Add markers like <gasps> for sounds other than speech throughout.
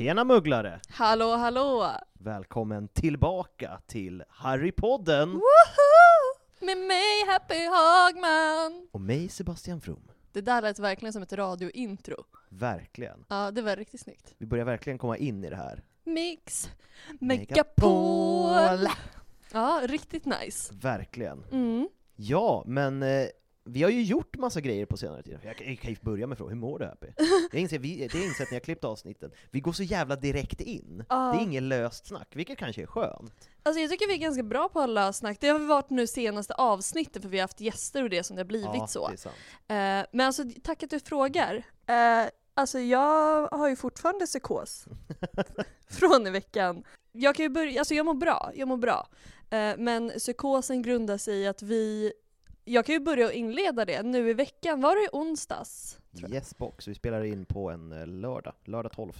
Tjena mugglare! Hallå hallå! Välkommen tillbaka till Harrypodden! Woho! Med mig Happy Hagman! Och mig Sebastian From. Det där lät verkligen som ett radiointro. Verkligen. Ja, det var riktigt snyggt. Vi börjar verkligen komma in i det här. Mix Megapol. Ja, riktigt nice. Verkligen. Mm. Ja, men eh, vi har ju gjort massa grejer på senare tid. Jag, kan- ju börja med frågan, hur mår du Happy? <laughs> Jag inser, vi, det har jag insett när jag klippt avsnitten. Vi går så jävla direkt in. Ja. Det är inget löst snack, vilket kanske är skönt. Alltså jag tycker vi är ganska bra på alla snack. Det har vi varit nu senaste avsnitten för vi har haft gäster och det som det har blivit ja, så. det är sant. Eh, men alltså tack att du frågar. Eh, alltså jag har ju fortfarande psykos <laughs> från i veckan. Jag kan ju börja, alltså jag mår bra, jag mår bra. Eh, men psykosen grundar sig i att vi, jag kan ju börja och inleda det nu i veckan, var det i onsdags? Yes box, vi spelar in på en eh, lördag, lördag 12.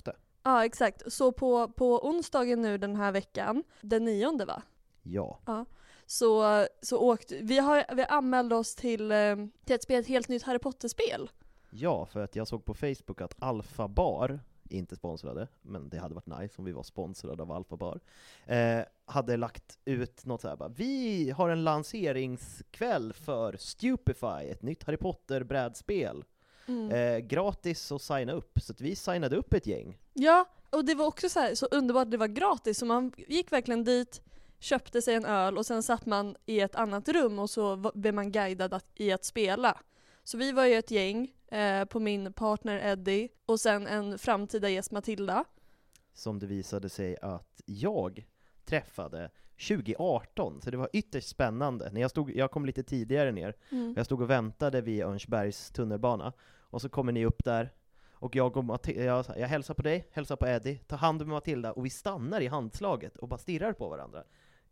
Ja exakt, så på, på onsdagen nu den här veckan, den nionde va? Ja. Så, så åkte, vi har, vi anmälde oss till, eh, till att spela ett helt nytt Harry Potter-spel. Ja, för att jag såg på Facebook att Alfa Bar, inte sponsrade, men det hade varit nice om vi var sponsrade av Alfa Bar, eh, hade lagt ut något så här bara, vi har en lanseringskväll för Stupefy, ett nytt Harry Potter-brädspel. Mm. Eh, gratis att signa upp, så vi signade upp ett gäng. Ja, och det var också så, här, så underbart det var gratis, så man gick verkligen dit, köpte sig en öl och sen satt man i ett annat rum och så blev man guidad att, i att spela. Så vi var ju ett gäng, eh, på min partner Eddie och sen en framtida gäst Matilda. Som det visade sig att jag träffade 2018, så det var ytterst spännande. När jag, stod, jag kom lite tidigare ner, Mm. Jag stod och väntade vid Örnsbergs tunnelbana, och så kommer ni upp där, och jag, och Mati- jag, jag hälsar på dig, hälsar på Eddie, tar hand om Matilda, och vi stannar i handslaget och bara stirrar på varandra.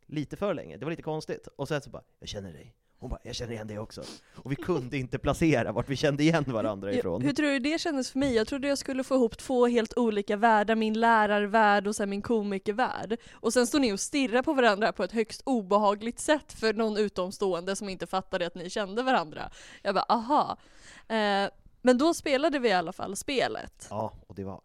Lite för länge, det var lite konstigt. Och sen så bara, jag känner dig. Hon bara, jag känner igen dig också. Och vi kunde inte placera vart vi kände igen varandra ifrån. Hur tror du det kändes för mig? Jag trodde jag skulle få ihop två helt olika världar, min lärarvärld och sen min komikervärld. Och sen stod ni och stirrade på varandra på ett högst obehagligt sätt för någon utomstående som inte fattade att ni kände varandra. Jag bara, aha. Eh, men då spelade vi i alla fall spelet. Ja, och det var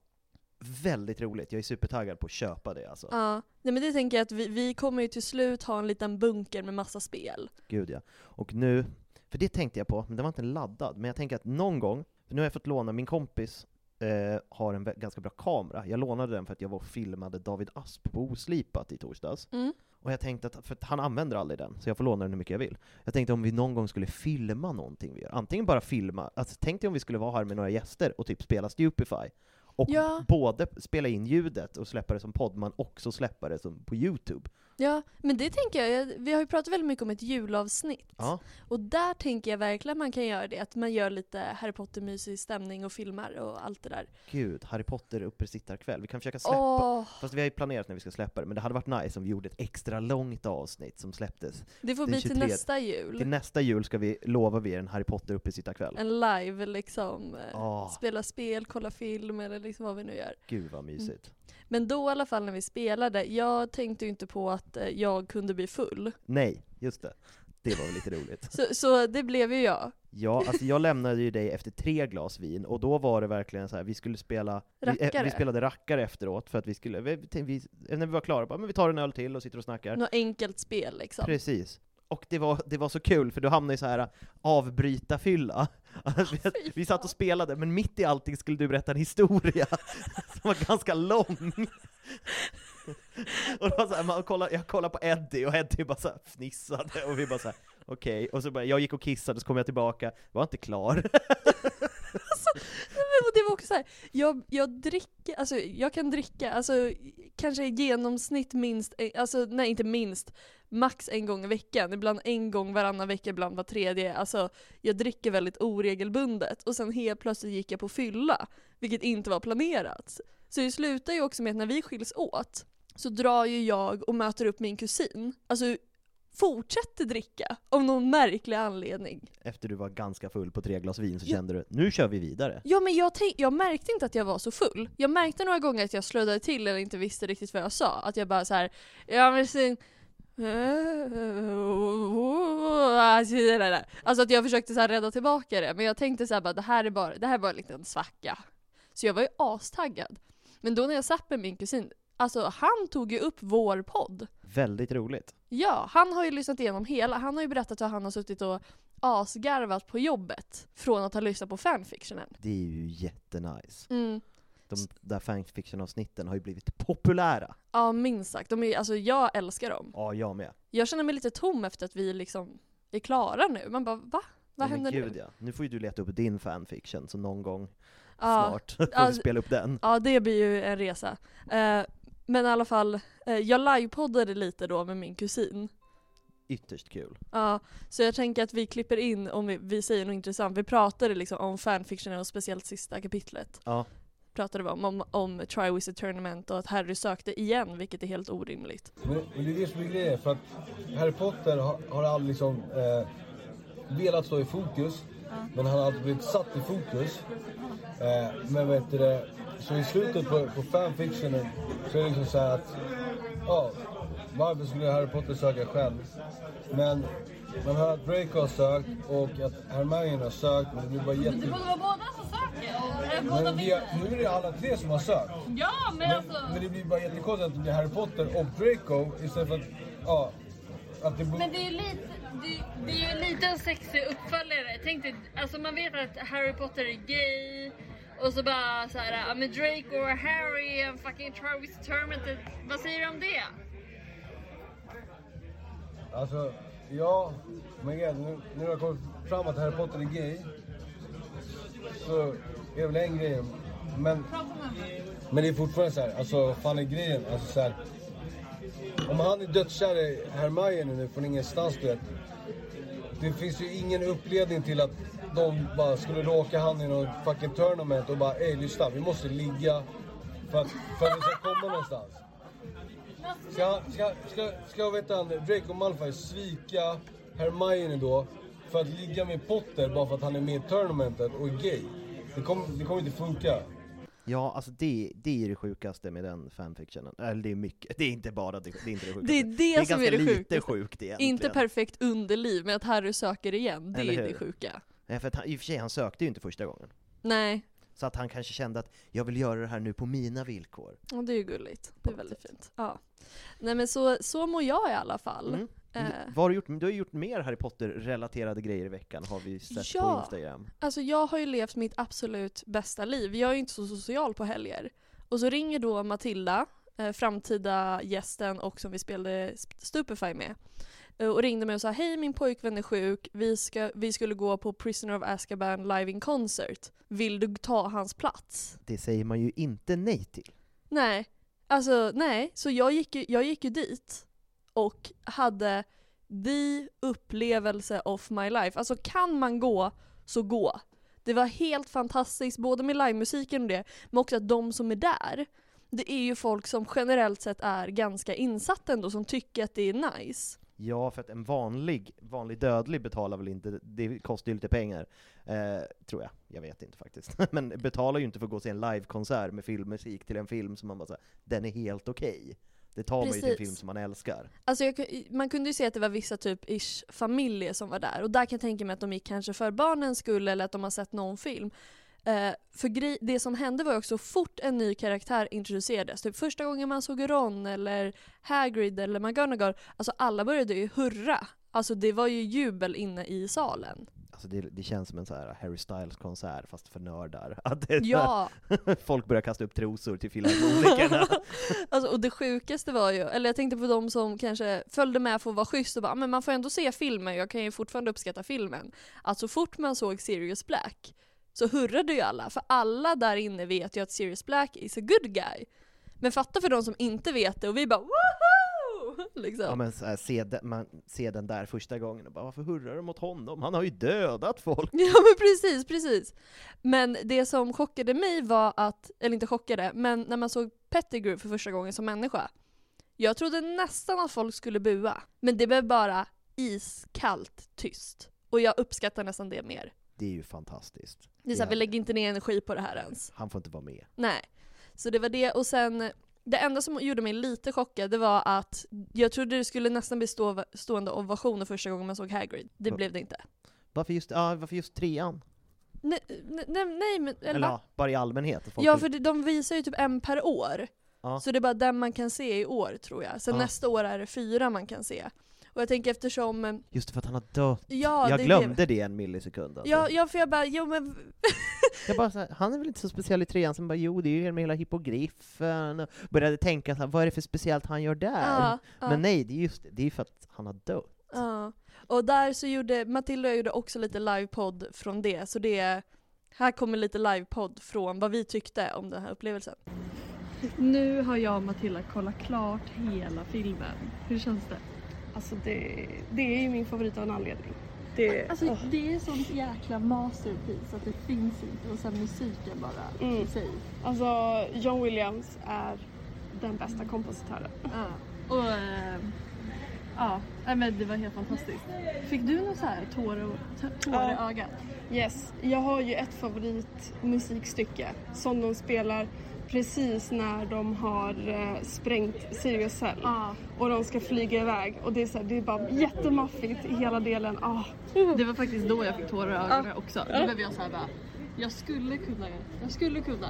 väldigt roligt. Jag är supertaggad på att köpa det alltså. Ja, nej men det tänker jag att vi, vi kommer ju till slut ha en liten bunker med massa spel. Gud ja. Och nu, för det tänkte jag på, men den var inte laddad, men jag tänker att någon gång, för nu har jag fått låna, min kompis eh, har en ganska bra kamera, jag lånade den för att jag var och filmade David Asp på Oslipat i torsdags. Mm. Och jag tänkte att, för att han använder aldrig den, så jag får låna den hur mycket jag vill. Jag tänkte om vi någon gång skulle filma någonting vi gör, antingen bara filma, alltså tänk dig om vi skulle vara här med några gäster och typ spela Stupefy, och Ja. både spela in ljudet och släppa det som podd, men också släppa det som på Youtube. Ja, men det tänker jag, vi har ju pratat väldigt mycket om ett julavsnitt. Ja, Och där tänker jag verkligen man kan göra det, att man gör lite Harry Potter-mysig stämning och filmar och allt det där. gud, Harry Potter uppesittarkväll. Vi kan försöka släppa, Åh, fast vi har ju planerat när vi ska släppa det, men det hade varit nice om vi gjorde ett extra långt avsnitt som släpptes. det får bli till 23. nästa jul. Till nästa jul ska vi, lovar vi er en Harry Potter uppesittarkväll. En live liksom, Åh, spela spel, kolla film eller liksom vad vi nu gör. gud vad mysigt. Men då i alla fall när vi spelade, jag tänkte ju inte på att eh, jag kunde bli full. Nej, just det. Det var väl lite roligt. Så, så det blev ju jag. Ja, alltså jag lämnade ju dig efter tre glas vin, och då var det verkligen så här, vi skulle spela, vi, eh, vi spelade rackare efteråt för att vi skulle, vi, vi, när vi var klara, bara, men vi tar en öl till och sitter och snackar. Något enkelt spel liksom. Precis. Och det var, det var så kul, för du hamnade i så här avbryta fylla. <laughs> Alltså, vi, fy vi satt och spelade, men mitt i allting skulle du berätta en historia <laughs> som var ganska lång. <laughs> Och var så här, man kollade, jag kollade på Eddie, och Eddie bara så här fnissade, och vi bara så här, okej, och så bara, jag gick och kissade, så kom jag tillbaka, var inte klar. Och det var också så här, jag, jag dricker, alltså jag kan dricka, alltså kanske i genomsnitt minst, eh, alltså nej inte minst, max en gång i veckan, ibland en gång varannan vecka, ibland var tredje, alltså jag dricker väldigt oregelbundet och sen helt plötsligt gick jag på fylla, vilket inte var planerat. Så det slutar ju också med att när vi skiljs åt, så drar ju jag och möter upp min kusin, alltså fortsätter dricka av någon märklig anledning. Efter du var ganska full på tre glas vin så Ja. kände du, nu kör vi vidare. Ja men jag, tänk, jag märkte inte att jag var så full. Jag märkte några gånger att jag slödade till eller inte visste riktigt vad jag sa. Att jag bara så här, ja men sen... Alltså att jag försökte så här rädda tillbaka det, men jag tänkte så här bara det här är bara, det här är bara en liten svacka. Så jag var ju astaggad. Men då när jag satt med min kusin, alltså han tog ju upp vår podd. Väldigt roligt. Ja, han har ju lyssnat igenom hela, han har ju berättat hur han har suttit och asgarvat på jobbet från att ha lyssnat på fanfictionen. Det är ju jättenice. Mm. De där fanfiction-avsnitten har ju blivit populära. Ja, minst sagt. De är, alltså, jag älskar dem. Ja, jag med. Jag känner mig lite tom efter att vi liksom är klara nu. Man bara, va? Vad händer men gud, nu? Ja. Nu får ju du leta upp din fanfiction, så någon gång Ja, snart <laughs> får ja, vi spela upp den. ja, det blir ju en resa. Eh, men i alla fall, eh, jag livepoddade lite då med min kusin. Ytterst kul. Ja, så jag tänker att vi klipper in om vi, vi säger något intressant. Vi pratade liksom om fanfictionen och speciellt sista kapitlet. Ja, Pratade vi om, om, om Triwizard Tournament och att Harry sökte igen, vilket är helt orimligt. Men, men det är det som är grejen, för att Harry Potter har, har aldrig liksom eh, velat stå i fokus. Men han har alltid blivit satt i fokus. Eh, men vet du det, så i slutet på, på fanfictionen så är det liksom så här att, ja, varför skulle Harry Potter söka själv? Men man hör att Draco har sökt och att Hermione har sökt, men det blir bara jätte... Det borde vara båda som söker. Och är båda Men vi, vinner. nu är det alla tre som har sökt. Ja, men Men, alltså. men det blir bara jättekonstigt att det blir Harry Potter och Draco istället för att, ja, att det... Men det är ju lite, det, det är ju en liten sexig uppföljare. Tänk dig, alltså man vet att Harry Potter är gay. Och så bara så här, ja men Drake och Harry and fucking Travis Tournament. Vad säger du om det? Alltså, ja, men igen, nu, nu har jag kommit fram att Harry Potter är gay. Så är det väl en grej. Men, men det är fortfarande så här, alltså vad fan är grejen? Alltså så här, om han är dödskär i Hermione nu från ingenstans du vet. Det finns ju ingen uppledning till att de bara skulle råka han i någon fucking tournament och bara ey lyssna, vi måste ligga för att, för att vi ska komma någonstans. Ska, ska, ska, ska veta han, Draco Malfoy svika Hermione då för att ligga med Potter bara för att han är med i tournamentet och är gay? Det kommer, det kommer inte funka ja alltså det, det är det sjukaste med den fanfictionen. Eller det är mycket, det är inte bara det, det är inte det sjukaste. Det är det, det är som är det lite sjukaste. sjukt egentligen. Inte perfekt underliv, men att Harry söker igen, det Eller är hur? det sjuka. Nej, för att han, i och för sig, han sökte ju inte första gången. Nej, Så att han kanske kände att jag vill göra det här nu på mina villkor. och det är ju gulligt. Det är väldigt fint. Ja. Nej men så, så mår jag i alla fall. Mm. Vad har du gjort? Du har gjort mer Harry Potter-relaterade grejer i veckan, har vi sett på Ja. Instagram. Alltså jag har ju levt mitt absolut bästa liv. Jag är ju inte så social på helger. Och så ringer då Matilda, eh, framtida gästen och som vi spelade Sp- Stupefy med. eh, Och ringde mig och sa hej min pojkvän är sjuk, vi, ska, vi skulle gå på Prisoner of Azkaban live in concert. Vill du ta hans plats? Det säger man ju inte nej till. Nej, alltså nej. Så jag gick ju, jag gick ju dit och hade the upplevelse of my life. Alltså kan man gå, så gå. Det var helt fantastiskt, både med livemusiken och det, men också att de som är där, det är ju folk som generellt sett är ganska insatta ändå, som tycker att det är nice. Ja, för att en vanlig, vanlig dödlig betalar väl inte, det kostar ju lite pengar, eh, tror jag. Jag vet inte faktiskt. <laughs> Men betalar ju inte för att gå och se en livekonsert med filmmusik till en film som man bara säger, den är helt okej. Det tar man ju till en Precis. film som man älskar. Alltså jag, man kunde ju se att det var vissa typ ish familjer som var där och där kan jag tänka mig att de gick kanske för barnens skull eller att de har sett någon film. Eh, för det som hände var ju också fort en ny karaktär introducerades, typ första gången man såg Ron eller Hagrid eller McGonagall, alltså alla började ju hurra. Alltså det var ju jubel inne i salen. Alltså det, det känns som en så här Harry Styles-konsert, fast för nördar. <laughs> Att det Ja! <laughs> Folk börjar kasta upp trosor till filharmonikerna. <laughs> alltså, och det sjukaste var ju, eller jag tänkte på de som kanske följde med för att vara schysst och bara "Ah, men man får ändå se filmen, jag kan ju fortfarande uppskatta filmen. Att så fort man såg Sirius Black så hurrade ju alla, för alla där inne vet ju att Sirius Black is a good guy. Men fatta för de som inte vet det och vi bara woho! <laughs> Liksom. Ja men så här, se, den, man ser den där första gången och bara varför hurrar de mot honom? Han har ju dödat folk! <laughs> Ja men precis, precis. Men det som chockade mig var att, eller inte chockade, men när man såg Pettigrew för första gången som människa. Jag trodde nästan att folk skulle bua, men det blev bara iskallt tyst. Och jag uppskattar nästan det mer. Det är ju fantastiskt. Det är såhär, vi lägger inte ner energi på det här ens. Han får inte vara med. Nej. Så det var det, och sen det enda som gjorde mig lite chockad det var att jag trodde det skulle nästan bli stå, stående ovationer första gången man såg Hagrid. Det Va- blev det inte. Varför just, ja, varför just trean? Nej, nej, nej, men... Eller, Eller ja, bara i allmänhet? Ja för det- de visar ju typ en per år. Ja. Så det är bara den man kan se i år tror jag. Sen Ja. nästa år är det fyra man kan se. Och jag tänker eftersom, Just det, för att han har dött. ja jag det glömde det en millisekund alltså. Ja, ja för jag bara, jo men <laughs> Jag bara så här, han är väl inte så speciell i trean, sen bara jo det är ju med hela hippogriffen, och började tänka så här, vad är det för speciellt han gör där? Ja, ja. Men nej, det är just det, det är för att han har dött. Ja. Och där så gjorde, Matilda gjorde också lite livepodd från det, så det här kommer lite livepodd från vad vi tyckte om den här upplevelsen. Nu har jag och Matilda kollat klart hela filmen. Hur känns det? Alltså det, det är ju min favorit av en anledning. Det, Alltså åh. det är sånt jäkla masterpiece att det finns inte och sen musiken bara Mm. i sig. alltså John Williams är den bästa kompositören. Ja. Och eh, ja, men det var helt fantastiskt. Fick du någon så här tår, tår i ögat? Yes, jag har ju ett favoritmusikstycke som de spelar precis när de har eh, sprängt Sirius Cell Ja. och de ska flyga iväg och det är, så här, det är bara jättemaffigt i hela delen. Ah. Det var faktiskt då jag fick tårar i ögonen också. Då blev jag såhär bara, jag skulle kunna, jag skulle kunna.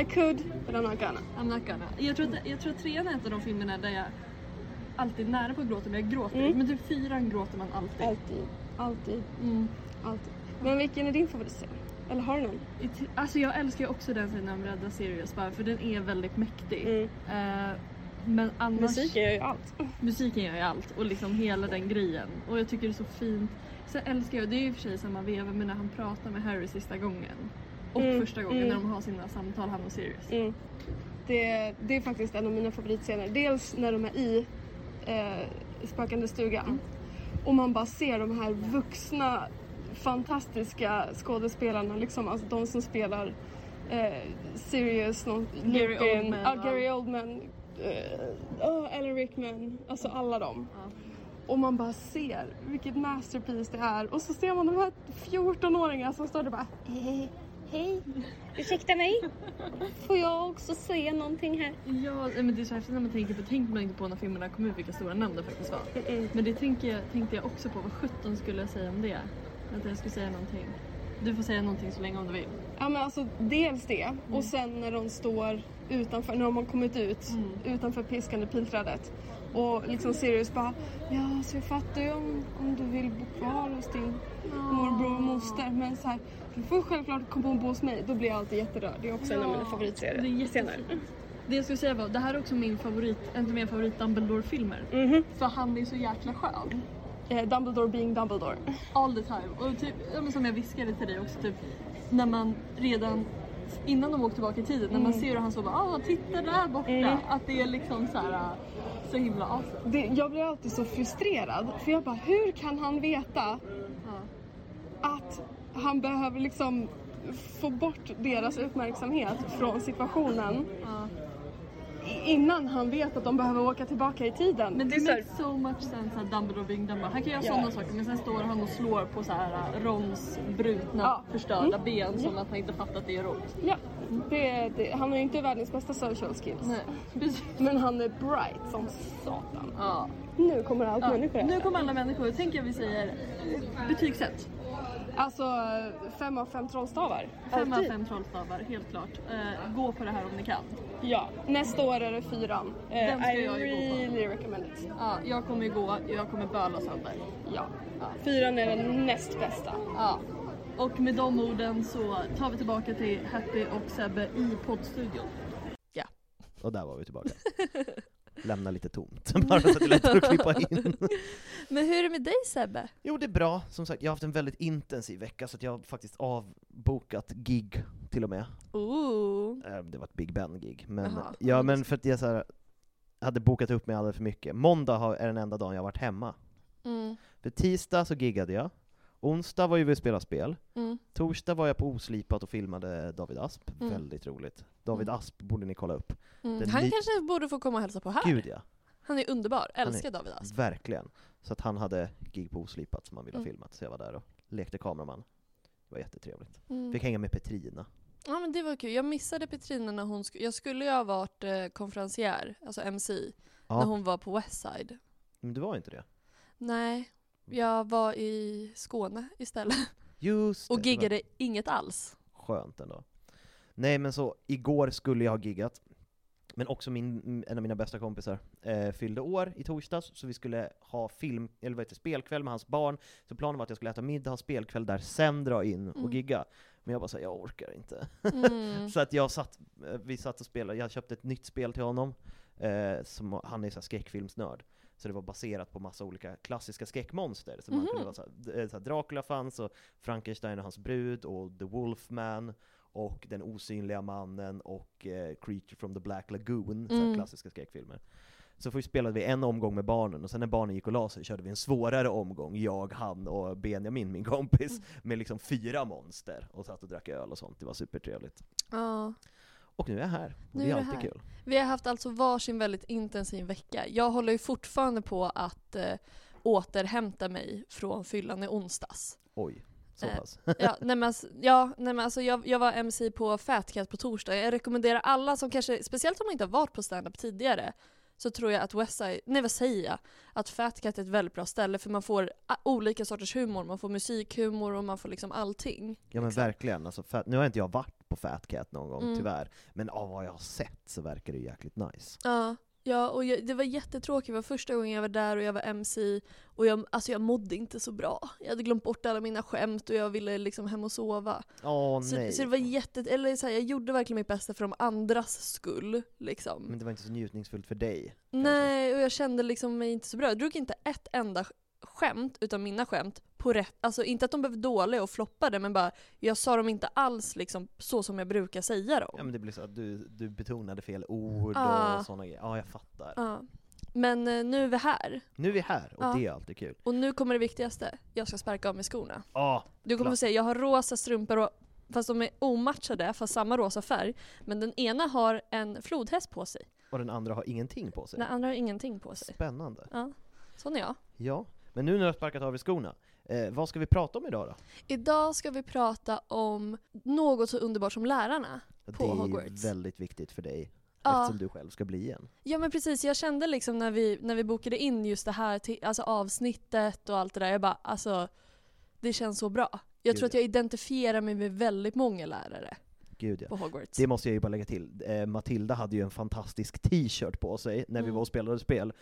I could, but I'm not gonna. I'm not gonna. Jag tror, att, jag tror att trean är en av de filmerna där jag alltid är nära på att gråta men jag gråter Mm. Men typ fyran gråter man alltid. Alltid, alltid, Mm. alltid. Men vilken är din favoritserie? Eller har du någon? Alltså jag älskar också den scenen med Rädda Sirius bara för den är väldigt mäktig. Mm. Eh, men annars... Musiken gör ju allt. Musiken gör ju allt och liksom hela den grejen. Och jag tycker det är så fint. Sen älskar jag, det är ju för sig samma veva, men när han pratar med Harry sista gången. Och Mm, första gången mm. när de har sina samtal, han och Sirius. Mm. Det, det är faktiskt en av mina favoritscener. Dels när de är i eh, spökande stugan och man bara ser de här vuxna fantastiska skådespelarna, liksom, alltså de som spelar eh, Sirius, någon, Gary Lupin, Oldman, ja. Gary Oldman, eh, oh, Alan Rickman, alltså alla dem. Ja. Och man bara ser vilket masterpiece det är och så ser man de här 14-åringarna som står där och bara eh, Hej, ursäkta mig? Får jag också se någonting här? Ja, men det är så häftigt när man tänker på, tänker man inte på när filmerna kom ut vilka stora namn det faktiskt var. Men det tänker jag, tänkte jag också på, vad sjutton skulle jag säga om det? Att jag skulle säga någonting. Du får säga någonting så länge om du vill. Ja men alltså dels det och sen när de står utanför, när de har kommit ut Mm. utanför piskande pilträdet och liksom Sirius bara Ja så jag fattar ju om, om du vill bo kvar hos din morbror och moster men så här du får självklart komma och bo hos mig. Då blir jag alltid jätterörd. Det är också en av mina Det är favoritserier. jättefint. <laughs> Det jag skulle säga var, det här är också min favorit, en av mina favorit Dumbledore-filmer. Mhm. För han är så jäkla skön. Eh, Dumbledore being Dumbledore. All the time. Och typ, som jag viskade till dig också, typ när man redan innan de åkte tillbaka i tiden, när man ser hur han så bara ah, titta där borta. Mm. Att det är liksom så här. så himla awesome. Det, jag blir alltid så frustrerad för jag bara, hur kan han veta att han behöver liksom få bort deras uppmärksamhet från situationen innan han vet att de behöver åka tillbaka i tiden. Men det är så much sense att Dumbledore being Dumbledore. Han kan göra Ja. sådana saker men sen står han och slår på så här äh, Rons brutna, Ja. förstörda Mm. ben som Ja. att han inte fattat att det är ont. Ja, det, det, han har ju inte världens bästa social skills. Nej. <laughs> Men han är bright som satan. Ja. Nu kommer allt Ja, människor här. nu kommer alla människor. Tänk att vi säger betygssätt. Alltså fem av fem trollstavar. Fem av fem trollstavar, helt klart. Eh, gå på det här om ni kan. Ja, nästa år är det fyran. Eh, Den ska I jag ju gå på. really recommend it. Ja, jag kommer gå, jag kommer böla sönder. Ja. Fyran är den näst bästa. Ja. Och med de orden så tar vi tillbaka till Happy och Sebbe i poddstudion. Ja. Och där var vi tillbaka. <laughs> Lämna lite tomt, <laughs> bara så att det är lättare att klippa in. <laughs> Men hur är det med dig Sebbe? Jo, det är bra. Som sagt, jag har haft en väldigt intensiv vecka, så att jag har faktiskt avbokat gig till och med. Ooh. Eh, Det var ett Big Ben-gig. Men, ja, men för att jag så här, hade bokat upp mig alldeles för mycket. Måndag är den enda dagen jag har varit hemma. Mm. För tisdag så giggade jag. Onsdag var ju vi spelade spel. Mm. Torsdag var jag på Oslipat och filmade David Asp. Mm. Väldigt roligt. David Mm. Asp borde ni kolla upp. Mm. Han kanske borde få komma och hälsa på här. Gud ja. Han är underbar, älskar är- David Asp. Verkligen. Så att han hade gig på Oslipat som han ville ha Mm. filmat, så jag var där och lekte kameraman. Det var jättetrevligt. Mm. Fick hänga med Petrina. Ja men det var kul. Jag missade Petrina när hon skulle, jag skulle ju ha varit eh, konferencier, alltså MC, Ja. när hon var på Westside. Men du var inte det? Nej, jag var i Skåne istället. Just det, Och giggade inget alls. Skönt ändå. Nej men så, igår skulle jag ha giggat, men också min, en av mina bästa kompisar eh, fyllde år i torsdags, så vi skulle ha film, eller vad heter spelkväll med hans barn, så planen var att jag skulle äta middag, ha spelkväll där, sen dra in och Mm. gigga. Men jag bara sa jag orkar inte. Mm. <laughs> så att jag satt, eh, vi satt och spelade, jag köpte ett nytt spel till honom, eh, som, han är så här skräckfilmsnörd. Så det var baserat på massa olika klassiska skräckmonster. Så man Mhm. kunde vara så här, d- eh, så här, Dracula fanns, och Frankenstein och hans brud, och The Wolfman, och Den osynliga mannen, och eh, Creature from the Black Lagoon, så Mm. klassiska skräckfilmer. Så först spelade vi en omgång med barnen, och sen när barnen gick och la sig körde vi en svårare omgång, jag, han och Benjamin, min kompis, Mm. med liksom fyra monster, och satt och drack öl och sånt. Det var supertrevligt. Ja. Och nu är jag här, och Nu det är är alltid här. kul. Vi har haft alltså varsin väldigt intensiv vecka. Jag håller ju fortfarande på att eh, återhämta mig från fyllan i onsdags. Oj, så Eh, pass. <laughs> Ja, nej men, alltså, ja, nej men alltså jag, jag var MC på Fat Cat på torsdag. Jag rekommenderar alla som kanske, speciellt om man inte har varit på stand-up tidigare, så tror jag att Westside, nej vad säger jag? Att Fat Cat är ett väldigt bra ställe för man får olika sorters humor. Man får musikhumor och man får liksom allting. Ja men verkligen, alltså, fat, nu har inte jag varit på Fat Cat någon gång Mm. tyvärr, men av vad jag har sett så verkar det jäkligt nice. Ja, ja och jag, det var jättetråkigt. Det var första gången jag var där och jag var MC och jag, alltså jag mådde inte så bra. Jag hade glömt bort alla mina skämt och jag ville liksom hem och sova. Åh så, nej. så det var jätte, eller så här, jag gjorde verkligen mitt bästa för de andras skull. Liksom. Men det var inte så njutningsfullt för dig. Nej, och jag kände liksom mig inte så bra. Jag drog inte ett enda skämt utav mina skämt på rätt, alltså inte att de blev dåliga och floppade men bara jag sa dem inte alls liksom så som jag brukar säga dem. Ja men det blir så att du, du betonade fel ord Ah. och sådana grejer. Ja jag fattar. Ja. Men eh, nu är vi här. Nu är vi här, och Ja. det är alltid kul. Och nu kommer det viktigaste. Jag ska sparka av mig skorna. Ja, Du kommer klart. få se, jag har rosa strumpor och Fast de är omatchade, fast samma rosa färg. Men den ena har en flodhäst på sig. Och den andra har ingenting på sig. Den andra har ingenting på sig. Spännande. Ja, sån är jag. Ja, men nu när du har sparkat av i skorna, eh, vad ska vi prata om idag då? Idag ska vi prata om något så underbart som lärarna på det är Hogwarts. väldigt viktigt för dig, Ja. eftersom du själv ska bli en. Ja men precis, jag kände liksom när vi, när vi bokade in just det här alltså avsnittet och allt det där, jag bara alltså det känns så bra. Jag Gud, tror att jag identifierar mig med väldigt många lärare Gud ja. på Hogwarts. Det måste jag ju bara lägga till. Eh, Matilda hade ju en fantastisk t-shirt på sig när vi Mm. var och spelade spel.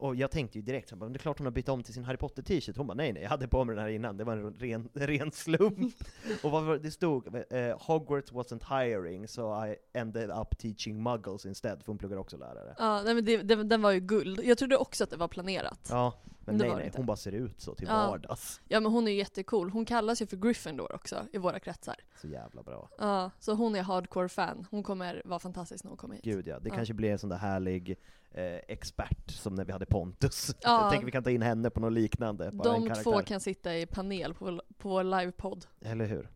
Och jag tänkte ju direkt, så här, det är klart hon har bytt om till sin Harry Potter t-shirt. Hon bara nej nej, jag hade på mig den här innan, det var en ren, <laughs> ren slump. <laughs> och vad det stod? Eh, Hogwarts wasn't hiring, so I ended up teaching muggles instead, för hon pluggar också lärare. Ja, nej, men det, det, den var ju guld. Jag trodde också att det var planerat. Ja, Men det nej nej, inte. hon bara ser ut så till Ja. vardags. Ja men hon är ju jättecool. Hon kallas ju för Gryffindor också i våra kretsar. Så jävla bra. Ja, så hon är hardcore fan. Hon kommer vara fantastisk när hon kommer hit. Gud ja, det Ja. kanske blir en sån där härlig eh, expert som när vi hade Pontus. <laughs> Ja. Jag tänker vi kan ta in henne på något liknande. Bara De två kan sitta i panel på, på vår livepodd. Eller hur?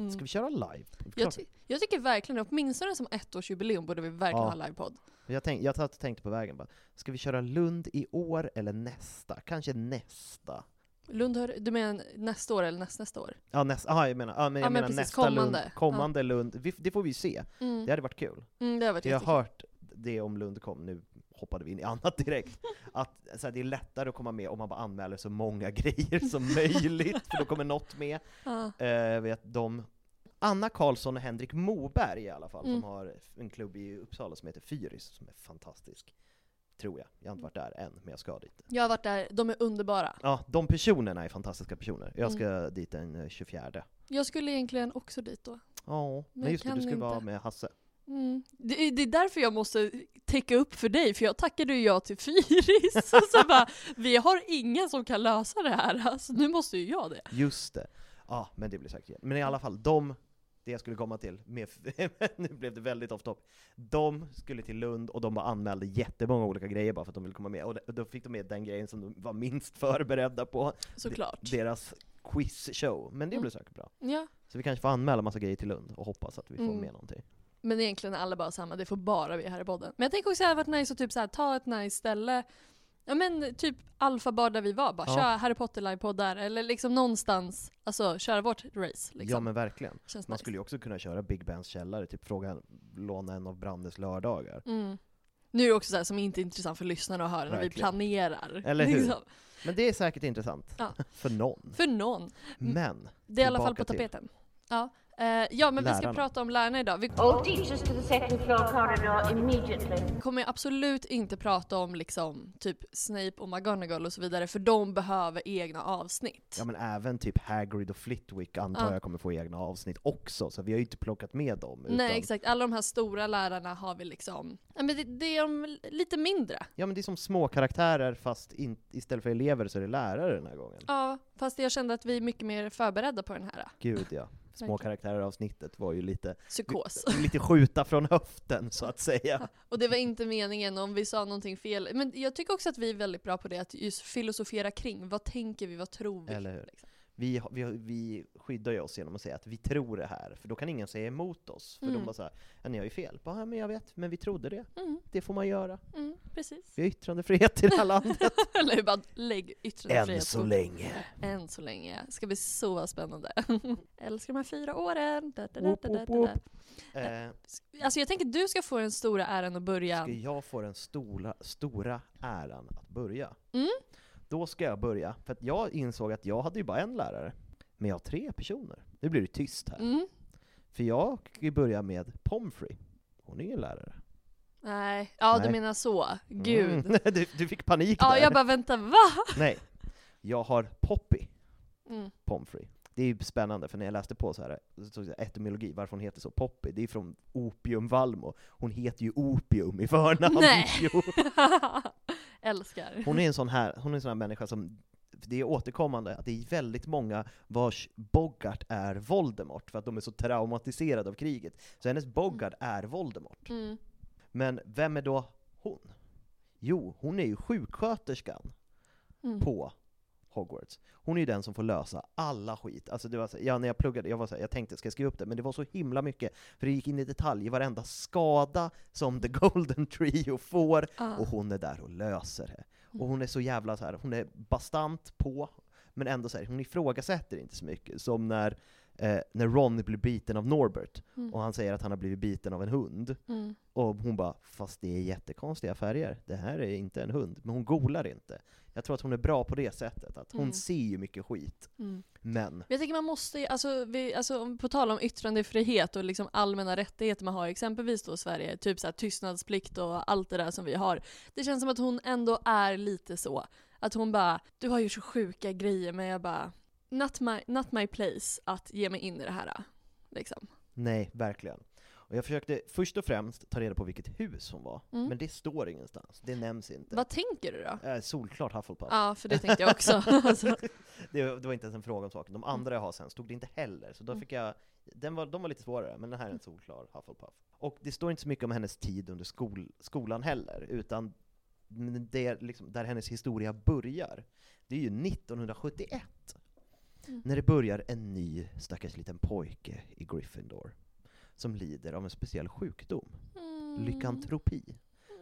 Mm. Ska vi köra live? Jag, ty- jag tycker verkligen, åtminstone som ettårsjubileum borde vi verkligen Ja. ha livepodd. Jag, tänk, jag tänkte på vägen bara, ska vi köra Lund i år eller nästa? Kanske nästa? Lund, hör, du menar nästa år eller nästnästa år? Ja, nästa, aha, jag menar, ja, men jag Ja, men menar precis, nästa kommande. Lund, kommande Lund, vi, det får vi se. Mm. Det hade varit kul. Mm, det har varit Jag har hört det om Lund kom, nu hoppade vi in i annat direkt, att så här, det är lättare att komma med om man bara anmäler så många <laughs> grejer som möjligt, för då kommer något med. Ja. Eh, vet de Anna Karlsson och Henrik Moberg i alla fall, Mm. som har en klubb i Uppsala som heter Fyris, som är fantastisk. Tror jag. Jag har inte varit där än, men jag ska dit. Jag har varit där, de är underbara. Ja, de personerna är fantastiska personer. Jag ska Mm. dit den eh, 24. Jag skulle egentligen också dit då. Ja, men jag just det, du skulle inte. vara med Hasse. Mm. Det, är- det är därför jag måste täcka upp för dig, för jag tackade ju ja till Fyris. <laughs> Och så bara, vi har ingen som kan lösa det här, alltså, nu måste ju jag det. Just det. Ja, men det blir säkert Men i alla fall, de, det jag skulle komma till, med, <laughs> nu blev det väldigt off top. De skulle till Lund och de bara anmälde jättemånga olika grejer bara för att de ville komma med. Och då fick de med den grejen som de var minst <laughs> förberedda på. Såklart. De- Deras quizshow. Men det Mm. blir säkert bra. Ja. Så vi kanske får anmäla massa grejer till Lund och hoppas att vi får Mm. med någonting. Men egentligen är alla bara samma, det får bara vi här i podden. Men jag tänker också att det hade varit nice att typ så här, ta ett nice ställe, ja men typ Alfabar där vi var, bara Ja. köra Harry Potter livepodd där, eller liksom någonstans, alltså köra vårt race liksom. Ja men verkligen. Känns Man nice. skulle ju också kunna köra Big Bens källare, typ fråga, låna en av Brandes lördagar. Mm. Nu är det också så här som inte är intressant för lyssnarna att höra när vi Verkligen. planerar. Eller hur? Liksom. Men det är säkert intressant. Ja. <laughs> För någon. För någon. Men, Det är i alla fall på tillbaka till- tapeten. Ja. Eh, ja men vi ska Lärarna. prata om lärarna idag. Vi kommer absolut inte prata om liksom typ Snape och McGonagall och så vidare, för de behöver egna avsnitt. Ja men även typ Hagrid och Flitwick antar Ja. jag kommer få egna avsnitt också, så vi har ju inte plockat med dem. Utan, Nej exakt, alla de här stora lärarna har vi liksom, ja men det, det är de lite mindre. Ja men det är som små karaktärer fast in, istället för elever så är det lärare den här gången. Ja, fast jag kände att vi är mycket mer förberedda på den här. Gud ja. Små karaktärer-avsnittet var ju lite, Psykos. <laughs> lite skjuta från höften så att säga. Och det var inte meningen om vi sa någonting fel. Men jag tycker också att vi är väldigt bra på det, att just filosofera kring, vad tänker vi, vad tror vi? Eller hur? Liksom. Vi, vi, vi skyddar ju oss genom att säga att vi tror det här, för då kan ingen säga emot oss. För Mm. de bara såhär, ja ni har ju fel. Bara, ja, men jag vet, men vi trodde det. Mm, Det får man göra. mm, precis. Vi har yttrandefrihet i det här landet. <laughs> Eller hur, bara lägg yttrandefrihet Än så länge. Än så länge. Ska bli så spännande. <laughs> Älskar de här fyra åren. Da, da, da, da, da, da. whoop. Eh, Alltså jag tänker att du ska få den stora äran att börja. ska jag få den stora, stora äran att börja? Mm. Då ska jag börja, för att jag insåg att jag hade ju bara en lärare. Men jag har tre personer. Nu blir det tyst här. Mm. För jag ju börja med Pomfrey. Hon är ingen lärare. Nej, ja du Nej. menar så. Gud. <laughs> Mm. Du, du fick panik Ja, där. jag bara vänta, va? Nej. Jag har Poppy Mm. Pomfrey. Det är ju spännande, för när jag läste på så här, så etymologi, varför hon heter så Poppy, det är från Opium Valmo. Hon heter ju Opium i förnamn. Nej. <laughs> <laughs> <laughs> Älskar. Hon är en sån här, hon är en sån här människa som, det är återkommande att det är väldigt många vars Bogart är Voldemort, för att de är så traumatiserade av kriget. Så hennes Bogart är Voldemort. Mm. Men vem är då hon? Jo, hon är ju sjuksköterskan Mm. på Hogwarts. Hon är ju den som får lösa alla skit. Alltså det var så, ja, när jag pluggade, jag, var så, jag tänkte ska jag skriva upp det, men det var så himla mycket, för det gick in i detalj i varenda skada som The <laughs> Golden Trio får, Ah. och hon är där och löser det. Och hon är så jävla så här, hon är bastant på, men ändå så här, hon ifrågasätter inte så mycket, som när, eh, när Ron blir biten av Norbert, Mm. och han säger att han har blivit biten av en hund, Mm. och hon bara, fast det är jättekonstiga färger, det här är inte en hund, men hon golar inte. Jag tror att hon är bra på det sättet, att hon Mm. ser ju mycket skit, Mm. men Jag tänker man måste, alltså, vi, alltså på tal om yttrandefrihet och liksom allmänna rättigheter man har, exempelvis då i Sverige, typ så här tystnadsplikt och allt det där som vi har. Det känns som att hon ändå är lite så. Att hon bara, du har gjort så sjuka grejer men jag bara, not my, not my place att ge mig in i det här. Liksom. nej, verkligen. Och jag försökte först och främst ta reda på vilket hus hon var, Mm. men det står ingenstans. Det nämns inte. Vad tänker du då? Eh, solklart Hufflepuff. Ja, för det tänkte jag också. <laughs> alltså. det, det var inte ens en fråga om saken. De andra jag har sen stod det inte heller, så då Mm. fick jag, den var, de var lite svårare, men den här är en solklar Hufflepuff. Och det står inte så mycket om hennes tid under skol, skolan heller, utan det liksom, där hennes historia börjar, det är ju 1971. Mm. När det börjar en ny stackars liten pojke i Gryffindor, som lider av en speciell sjukdom, Mm. lykantropi.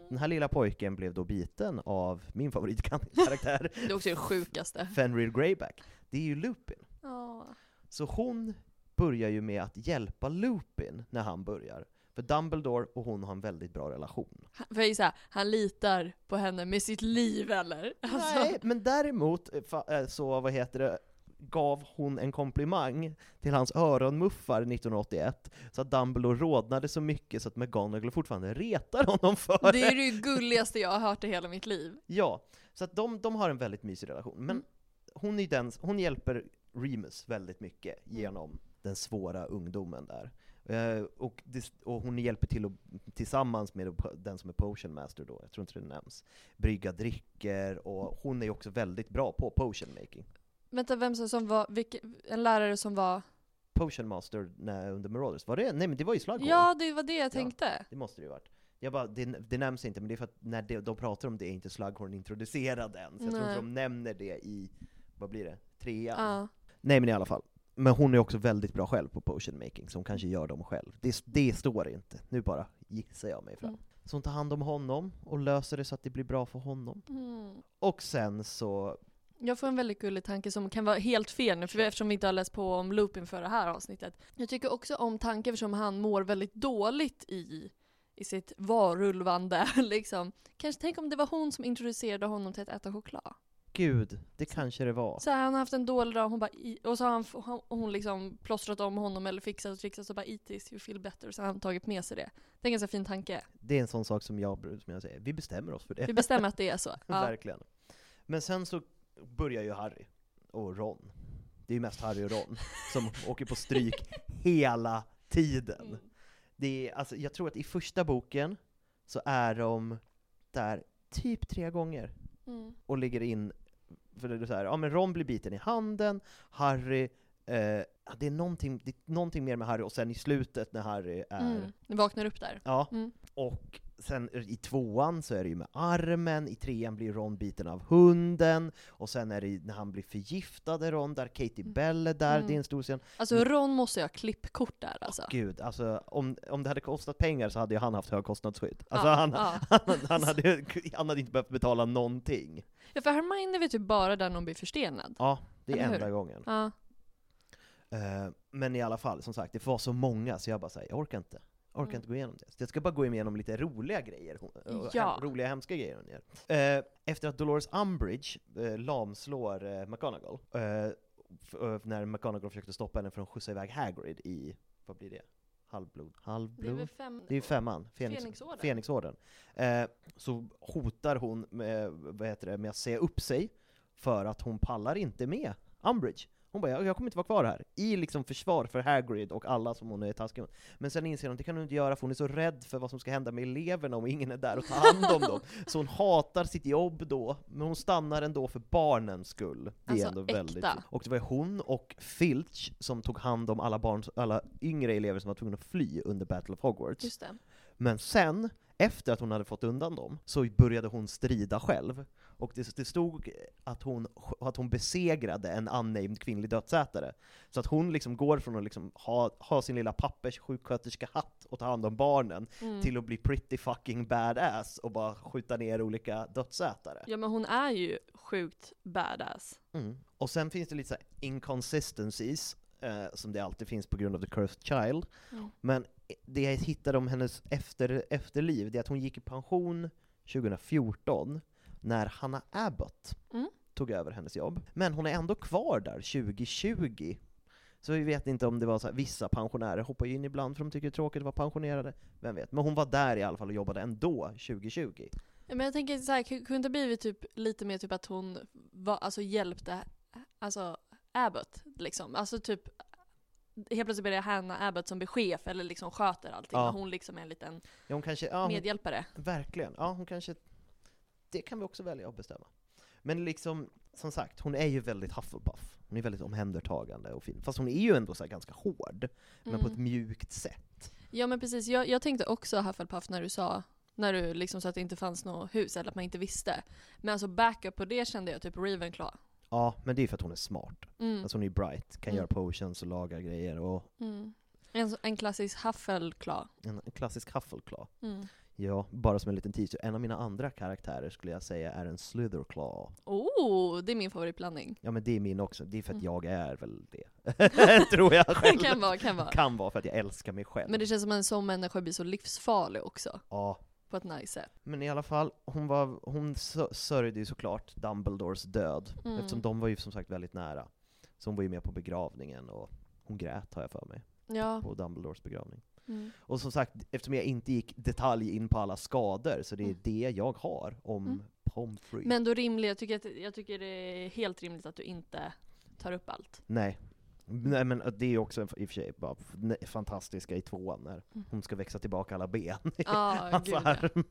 Den här lilla pojken blev då biten av min favoritkaraktär, <laughs> Det är också det sjukaste. Fenrir Greyback. Det är ju Lupin. Ja. Så hon börjar ju med att hjälpa Lupin när han börjar. För Dumbledore och hon har en väldigt bra relation. Han- För jag gissar, han litar på henne med sitt liv eller? Alltså, Nej, men däremot eh, eh, så, vad heter det, gav hon en komplimang till hans öronmuffar 1981, så att Dumbledore rodnade så mycket så att McGonagall fortfarande retar honom för Det är det gulligaste jag har hört i hela mitt liv. Ja, så att de, de har en väldigt mysig relation. Men Mm. hon, är den, hon hjälper Remus väldigt mycket genom den svåra ungdomen där. Eh, och, det, och hon hjälper till att, tillsammans med den som är potion master då, jag tror inte det nämns, brygga drycker, och hon är också väldigt bra på potion making. Vänta, vem som- som var, vilke, en lärare som var... Potion master när, under Marauders, var det? Nej men det var ju Slughorn. Ja, det var det jag tänkte. Det måste det ju varit. Jag bara, det, det nämns inte, men det är för att när de, de pratar om det är inte Slughorn introducerad än, så jag tror inte de nämner det i, vad blir det, trean? Ja. Nej men i alla fall. Men hon är också väldigt bra själv på potion making, så hon kanske gör dem själv. Det, det står inte, nu bara gissar jag mig fram. Mm. Så hon tar hand om honom, och löser det så att det blir bra för honom. Mm. Och sen så, Jag får en väldigt gullig tanke som kan vara helt fel nu, för eftersom vi inte har läst på om Lupin för det här avsnittet. Jag tycker också om tanken eftersom han mår väldigt dåligt i, i sitt varulvande. <laughs> Liksom. Kanske tänk om det var hon som introducerade honom till att äta choklad. gud, det kanske det var. Så här, han har haft en dålig dag hon bara, och så har han, hon, hon liksom plåstrat om honom eller fixat och trixat och bara eat this, you feel better. Så har han tagit med sig det. Det är en ganska fin tanke. Det är en sån sak som jag, som jag säger, vi bestämmer oss för det. Vi bestämmer att det är så. <laughs> Ja. Verkligen. Men sen så börjar ju Harry och Ron. Det är ju mest Harry och Ron som åker på stryk hela tiden. Mm. Det är, alltså, jag tror att i första boken så är de där typ tre gånger Mm. och ligger in, för det är så här, ja men Ron blir biten i handen, Harry, ja, det, är någonting, det är någonting mer med Harry, och sen i slutet när Harry är Mm. Vaknar upp där. Ja, Mm. och sen i tvåan så är det ju med armen, i trean blir Ron biten av hunden, och sen är det när han blir förgiftad Ron, där Katie Bell är där, Mm. det är en stor scen. Alltså Ron måste ju ha klippkort där alltså. Gud, alltså om, om det hade kostat pengar så hade ju han haft högkostnadsskydd. Alltså Ja, han, ja. <laughs> han, han, hade, han hade inte behövt betala någonting. Ja för Hermione väl typ bara där någon blir förstenad. Ja, det är Eller hur? enda gången. Ja. Eh, men i alla fall, som sagt, det var så många så jag bara säger jag orkar inte. Orkar Mm. inte gå igenom det. Så jag ska bara gå igenom lite roliga grejer, Ja. hem, roliga hemska grejer hon gör. Eh, efter att Dolores Umbridge eh, lamslår eh, McGonagall, eh, när McGonagall försökte stoppa henne från att skjuta iväg Hagrid i, vad blir det? Halvblod? Det är Halvblod? fem... Det är femman, Fenix, Fenixorden. Fenixorden. Eh, så hotar hon med, vad heter det, med att säga upp sig, för att hon pallar inte med Umbridge. Hon bara, jag, kommer inte vara kvar här. I liksom försvar för Hagrid och alla som hon är taskig mot. Men sen inser hon att det kan hon inte göra, för hon är så rädd för vad som ska hända med eleverna om ingen är där och tar hand om dem. Så hon hatar sitt jobb då, men hon stannar ändå för barnens skull. Det är Alltså, ändå äkta. väldigt Och det var hon och Filch som tog hand om alla, barn, alla yngre elever som var tvungna att fly under Battle of Hogwarts. Just det. Men sen, efter att hon hade fått undan dem, så började hon strida själv. Och det, det stod att hon, att hon besegrade en unnamed kvinnlig dödsätare. Så att hon liksom går från att liksom ha, ha sin lilla papperssjuksköterska-hatt och ta hand om barnen, Mm. till att bli pretty fucking badass och bara skjuta ner olika dödsätare. Ja men hon är ju sjukt badass. Mm. Och sen finns det lite så här inconsistencies, eh, som det alltid finns på grund av the cursed child. Mm. Men det jag hittade om hennes efter, efterliv, det är att hon gick i pension 2014, när Hanna Abbott Mm. tog över hennes jobb. Men hon är ändå kvar där 2020. Så vi vet inte om det var så här, vissa pensionärer hoppar ju in ibland för de tycker det är tråkigt att vara pensionerade. Vem vet? Men hon var där i alla fall och jobbade ändå 2020. Ja, men jag tänker så här, ku- kunde det blivit typ lite mer typ att hon var, alltså hjälpte alltså Abbott liksom. Alltså typ helt plötsligt blir det Hannah Abbott som blir chef eller liksom sköter allting. Ja. Och hon liksom är en liten Ja, kanske, ja, hon, medhjälpare. verkligen. Ja, hon kanske, det kan vi också välja att bestämma. Men liksom, som sagt, hon är ju väldigt Hufflepuff. Hon är väldigt omhändertagande och fin. Fast hon är ju ändå så ganska hård, men på Mm. ett mjukt sätt. Ja men precis, jag, jag tänkte också Hufflepuff när du sa när du liksom sa att det inte fanns något hus eller att man inte visste. Men alltså backup på det kände jag typ Ravenclaw. Ja, men det är för att hon är smart. Mm. Alltså hon är bright, kan Mm. göra potions och laga grejer och Mm. En, en klassisk Huffleclaw. en, en klassisk Huffleclaw. Mm. Ja, bara som en liten teaser. En av mina andra karaktärer skulle jag säga är en Slitherclaw. Oh, det är min favoritblandning. Ja men det är min också, det är för att Mm. jag är väl det. <laughs> Tror jag <laughs> själv. kan vara, kan vara. Kan vara för att jag älskar mig själv. Men det känns som en sån människa blir så livsfarlig också. Ja, På ett nice sätt. men i alla fall, hon, var, hon sö- sörjde ju såklart Dumbledores död, Mm. eftersom de var ju som sagt väldigt nära. Så hon var ju med på begravningen och hon grät har jag för mig, Ja. på Dumbledores begravning. Mm. Och som sagt, eftersom jag inte gick detalj in på alla skador, så det är Mm. det jag har om Mm. Pomfrey. Men då rimligt, jag tycker, att, jag tycker det är helt rimligt att du inte tar upp allt. Nej. Nej men det är ju också en- i och för sig bara fantastiska i tvåan när Mm. hon ska växa tillbaka alla ben i Ja, <laughs> hans gud, ja. arm.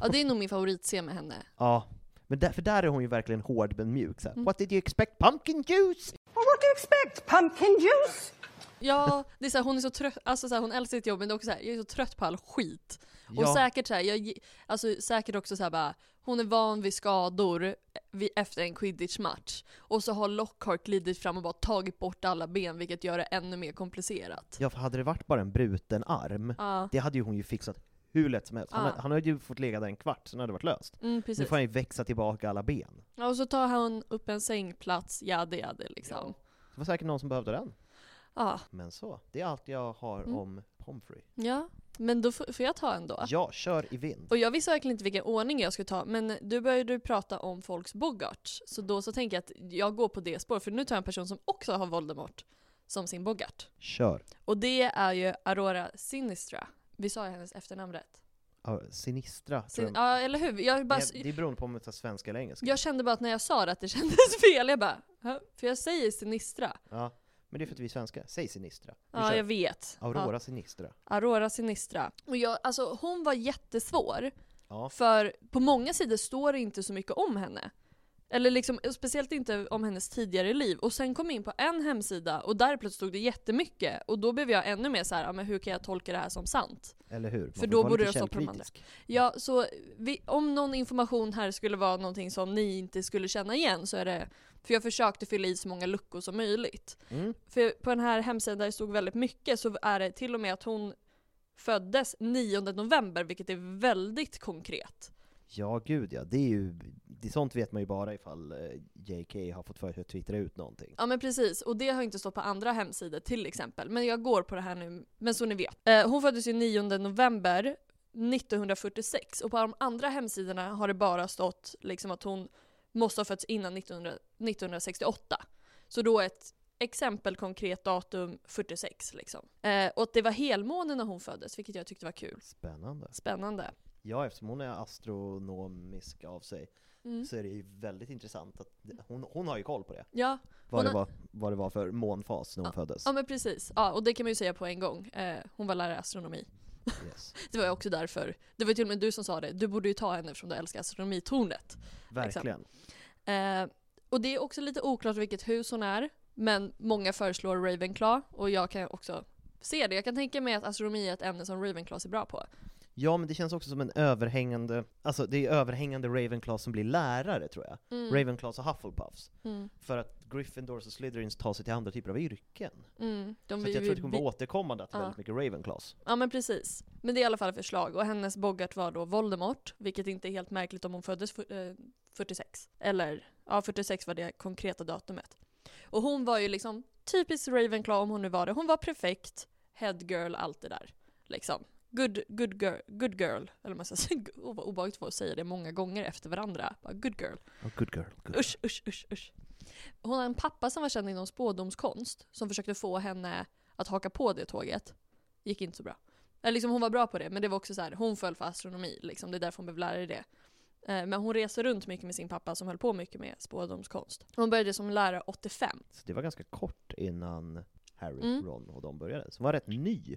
Ja det är nog min favoritscen med henne. Ja, men där, för där är hon ju verkligen hård men mjuk. Så här, Mm. What did you expect? Pumpkin juice! What do you expect? Pumpkin juice? Ja, det är så här, hon är så trött, alltså så här, hon älskar sitt jobb men det är också så här, jag är så trött på all skit. Och Ja. säkert så här, jag, alltså säkert också så här bara, hon är van vid skador vid, efter en quidditch-match. Och så har Lockhart glidit fram och bara tagit bort alla ben vilket gör det ännu mer komplicerat. Ja, för hade det varit bara en bruten arm, Ja, det hade ju hon ju fixat hur lätt som helst. Han, Ja. hade- han hade ju fått ligga där en kvart, sen hade det varit löst. mm, Nu får han ju växa tillbaka alla ben. Ja, och så tar han upp en sängplats, jade jade liksom. Det var säkert någon som behövde den. Ja, Men så, det är allt jag har Mm. om Pomfrey. ja. Men då får jag ta en då? Ja, kör i vind. Och jag visste verkligen inte vilken ordning jag skulle ta, men du började prata om folks Bogarts. Så då så tänker jag att jag går på det spåret, för nu tar jag en person som också har Voldemort som sin Bogart. Kör. Och det är ju Aurora Sinistra. Vi sa ju hennes efternamn rätt. Ja, Sinistra, Sin, ja, eller hur? Jag, bara, Det är beroende på om det är svenska eller engelska. jag kände bara att när jag sa det att det kändes <laughs> fel. Jag bara, "Hä?" för jag säger Sinistra. Ja, men det är för att vi är svenska. Säg Sinistra. Vi Ja, kör. jag vet. Aurora Ja, Sinistra. Aurora Sinistra. Och jag, alltså, hon var jättesvår. Ja. För på många sidor står det inte så mycket om henne. Eller liksom, speciellt inte om hennes tidigare liv. Och sen kom jag in på en hemsida och där plötsligt stod det jättemycket. Och då blev jag ännu mer så här, men hur kan jag tolka det här som sant? Eller hur? Man För då borde stå på de andra. Ja, så vi, om någon information här skulle vara någonting som ni inte skulle känna igen så är det för jag försökte fylla i så många luckor som möjligt. Mm. För på den här hemsidan där det stod väldigt mycket så är det till och med att hon föddes 9 november, vilket är väldigt konkret. Ja, gud ja. Det är ju, det, sånt vet man ju bara ifall eh, JK har fått för sig att twittra ut någonting. Ja men precis, och det har inte stått på andra hemsidor till exempel. Men jag går på det här nu, men så ni vet. Eh, hon föddes ju 9 november 1946 och på de andra hemsidorna har det bara stått liksom att hon måste ha fötts innan 1900, 1968. Så då ett exempel konkret datum 46 liksom. Eh, och att det var helmåne när hon föddes, vilket jag tyckte var kul. Spännande. Spännande. Ja, eftersom hon är astronomisk av sig, Mm. så är det ju väldigt intressant att hon, hon har ju koll på det. Ja, Vad det, har- var, vad det var för månfas när hon föddes. ja men precis. Ja, och det kan man ju säga på en gång. Eh, hon var lärare i astronomi. Yes. <laughs> Det var ju också därför. Det var till och med du som sa det. Du borde ju ta henne eftersom du älskar astronomitornet. Verkligen. Eh, och det är också lite oklart vilket hus hon är. Men många föreslår Ravenclaw och jag kan också se det. Jag kan tänka mig att astronomi är ett ämne som Ravenclaw är bra på. Ja, men det känns också som en överhängande, alltså det är överhängande Ravenclaw som blir lärare tror jag. Mm. Ravenclaws och Hufflepuffs. Mm. För att Gryffindors och Slytherins tar sig till andra typer av yrken. Mm. De så jag tror att det kommer vi- vara återkommande att Ja. väldigt mycket Ravenclaws. Ja men precis. Men det är i alla fall ett förslag. Och hennes Bogart var då Voldemort, vilket inte är helt märkligt om hon föddes för, eh, 46. Eller, ja 46 var det konkreta datumet. Och hon var ju liksom typiskt Ravenclaw om hon nu var det. Hon var perfekt, headgirl, allt det där. Liksom. Good, good, girl, good girl, eller man säga. <laughs> Oh, vad obehagligt att säga det många gånger efter varandra. Bara, good girl. Oh, good girl. Good Usch, usch, usch, usch. Hon har en pappa som var känd inom spådomskonst, som försökte få henne att haka på det tåget. Gick inte så bra. Eller liksom hon var bra på det, men det var också så här, hon föll för astronomi, liksom. det är därför hon blev lärare i det. Eh, Men hon reser runt mycket med sin pappa som höll på mycket med spådomskonst. Hon började som lärare 85. Så det var ganska kort innan Harry, Mm. Ron och de började. Som var rätt ny.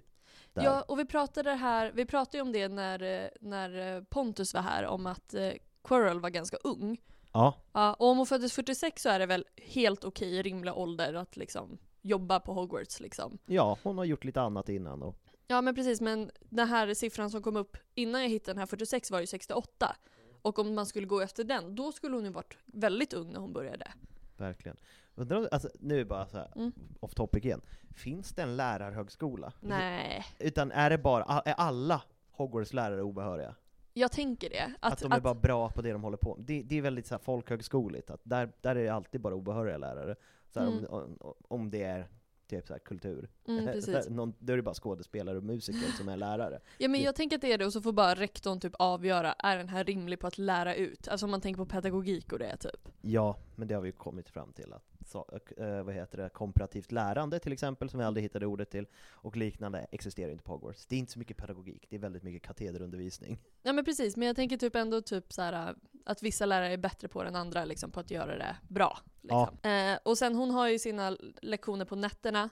Där. Ja, och vi pratade här, vi pratade ju om det när, eh, när eh, Pontus var här, om att eh, Quirrell var ganska ung. ja. Ja, och om hon föddes 46 så är det väl helt okej, rimlig ålder att liksom jobba på Hogwarts liksom. ja, hon har gjort lite annat innan och Ja men precis, men den här siffran som kom upp innan jag hittade den här 46 var ju 68. Och om man skulle gå efter den, då skulle hon ju varit väldigt ung när hon började. verkligen. Undrar om, alltså, nu är bara så här, Mm. off topic igen. Finns det en lärarhögskola? Nej, Utan är det bara, är alla Hogwarts-lärare obehöriga? jag tänker det. Att, Att, de är bara bra på det de håller på med. Det, det är väldigt så här folkhögskoligt, att där, där är det alltid bara obehöriga lärare. Så här, Mm. om, om, om det är typ så här kultur. Mm, <laughs> precis. Någon, då är det bara skådespelare och musiker som är lärare. Ja men jag tänker att det är det, och så får bara rektorn typ avgöra, är den här rimlig på att lära ut? Alltså om man tänker på pedagogik och det typ. Ja, men det har vi ju kommit fram till att, så, eh, vad heter det, komparativt lärande till exempel, som vi aldrig hittade ordet till, och liknande existerar inte på Hogwarts. Det är inte så mycket pedagogik, det är väldigt mycket katederundervisning. Ja men precis, men jag tänker typ ändå typ så här, att vissa lärare är bättre på det än andra liksom, på att göra det bra. Liksom. Eh, och sen hon har ju sina lektioner på nätterna,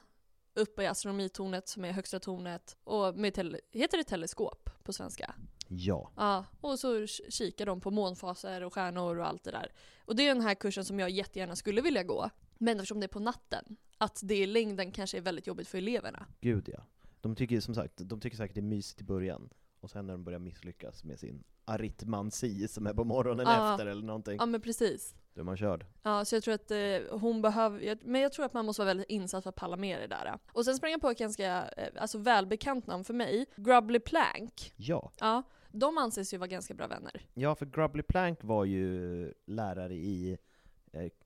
uppe i astronomitornet som är högsta tornet, och med heter det teleskop på svenska? Ja. Ja, och så kikar de på månfaser och stjärnor och allt det där. Och det är den här kursen som jag jättegärna skulle vilja gå, men eftersom det är på natten, att det i längden kanske är väldigt jobbigt för eleverna. Gud ja. De tycker som sagt, de tycker säkert det är mysigt i början, och sen när de börjar misslyckas med sin aritmansi som är på morgonen Ja. efter eller någonting, Ja men precis. då är man körd. Ja, så jag tror att eh, hon behöver, men jag tror att man måste vara väldigt insatt för att palla med det där. Och sen sprang jag på ett ganska eh, alltså välbekant namn för mig, Grubbly Plank. Ja. Ja, de anses ju vara ganska bra vänner. Ja, för Grubbly Plank var ju lärare i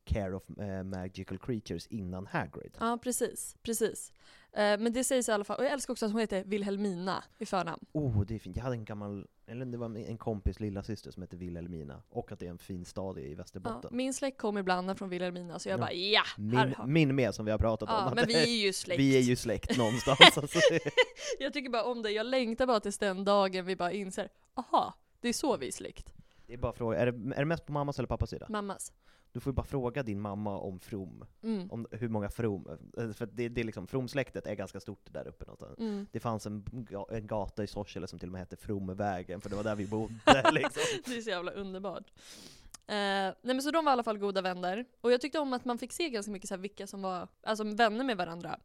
Care of eh, Magical Creatures innan Hagrid. Ja, precis, precis. Eh, men det sägs i alla fall, och jag älskar också att hon heter Wilhelmina i förnamn. Oh, det är fint. Jag hade en gammal, eller det var en kompis lilla syster som hette Wilhelmina, och att det är en fin stad i Ja, Västerbotten. min släkt kommer ibland från Wilhelmina, så jag Ja. bara ja, Min, min med som vi har pratat om. Ja, att men vi är ju <laughs> släkt. Vi är ju släkt någonstans. alltså. <laughs> Jag tycker bara om det, jag längtar bara tills den dagen vi bara inser, aha, det är så vi är släkt. Det är bara fråga, är det, är det mest på mammas eller pappas sida? Mammas. Du får ju bara fråga din mamma om From, Mm. om hur många From, eh, för det, det är liksom, From-släktet är ganska stort där uppe någonstans. Mm. Det fanns en, en gata i Sorsele som till och med hette Fromvägen, för det var där vi bodde <laughs> liksom. Det är så jävla underbart. Eh, nej men så de var i alla fall goda vänner. Och jag tyckte om att man fick se ganska mycket så här vilka som var alltså, vänner med varandra.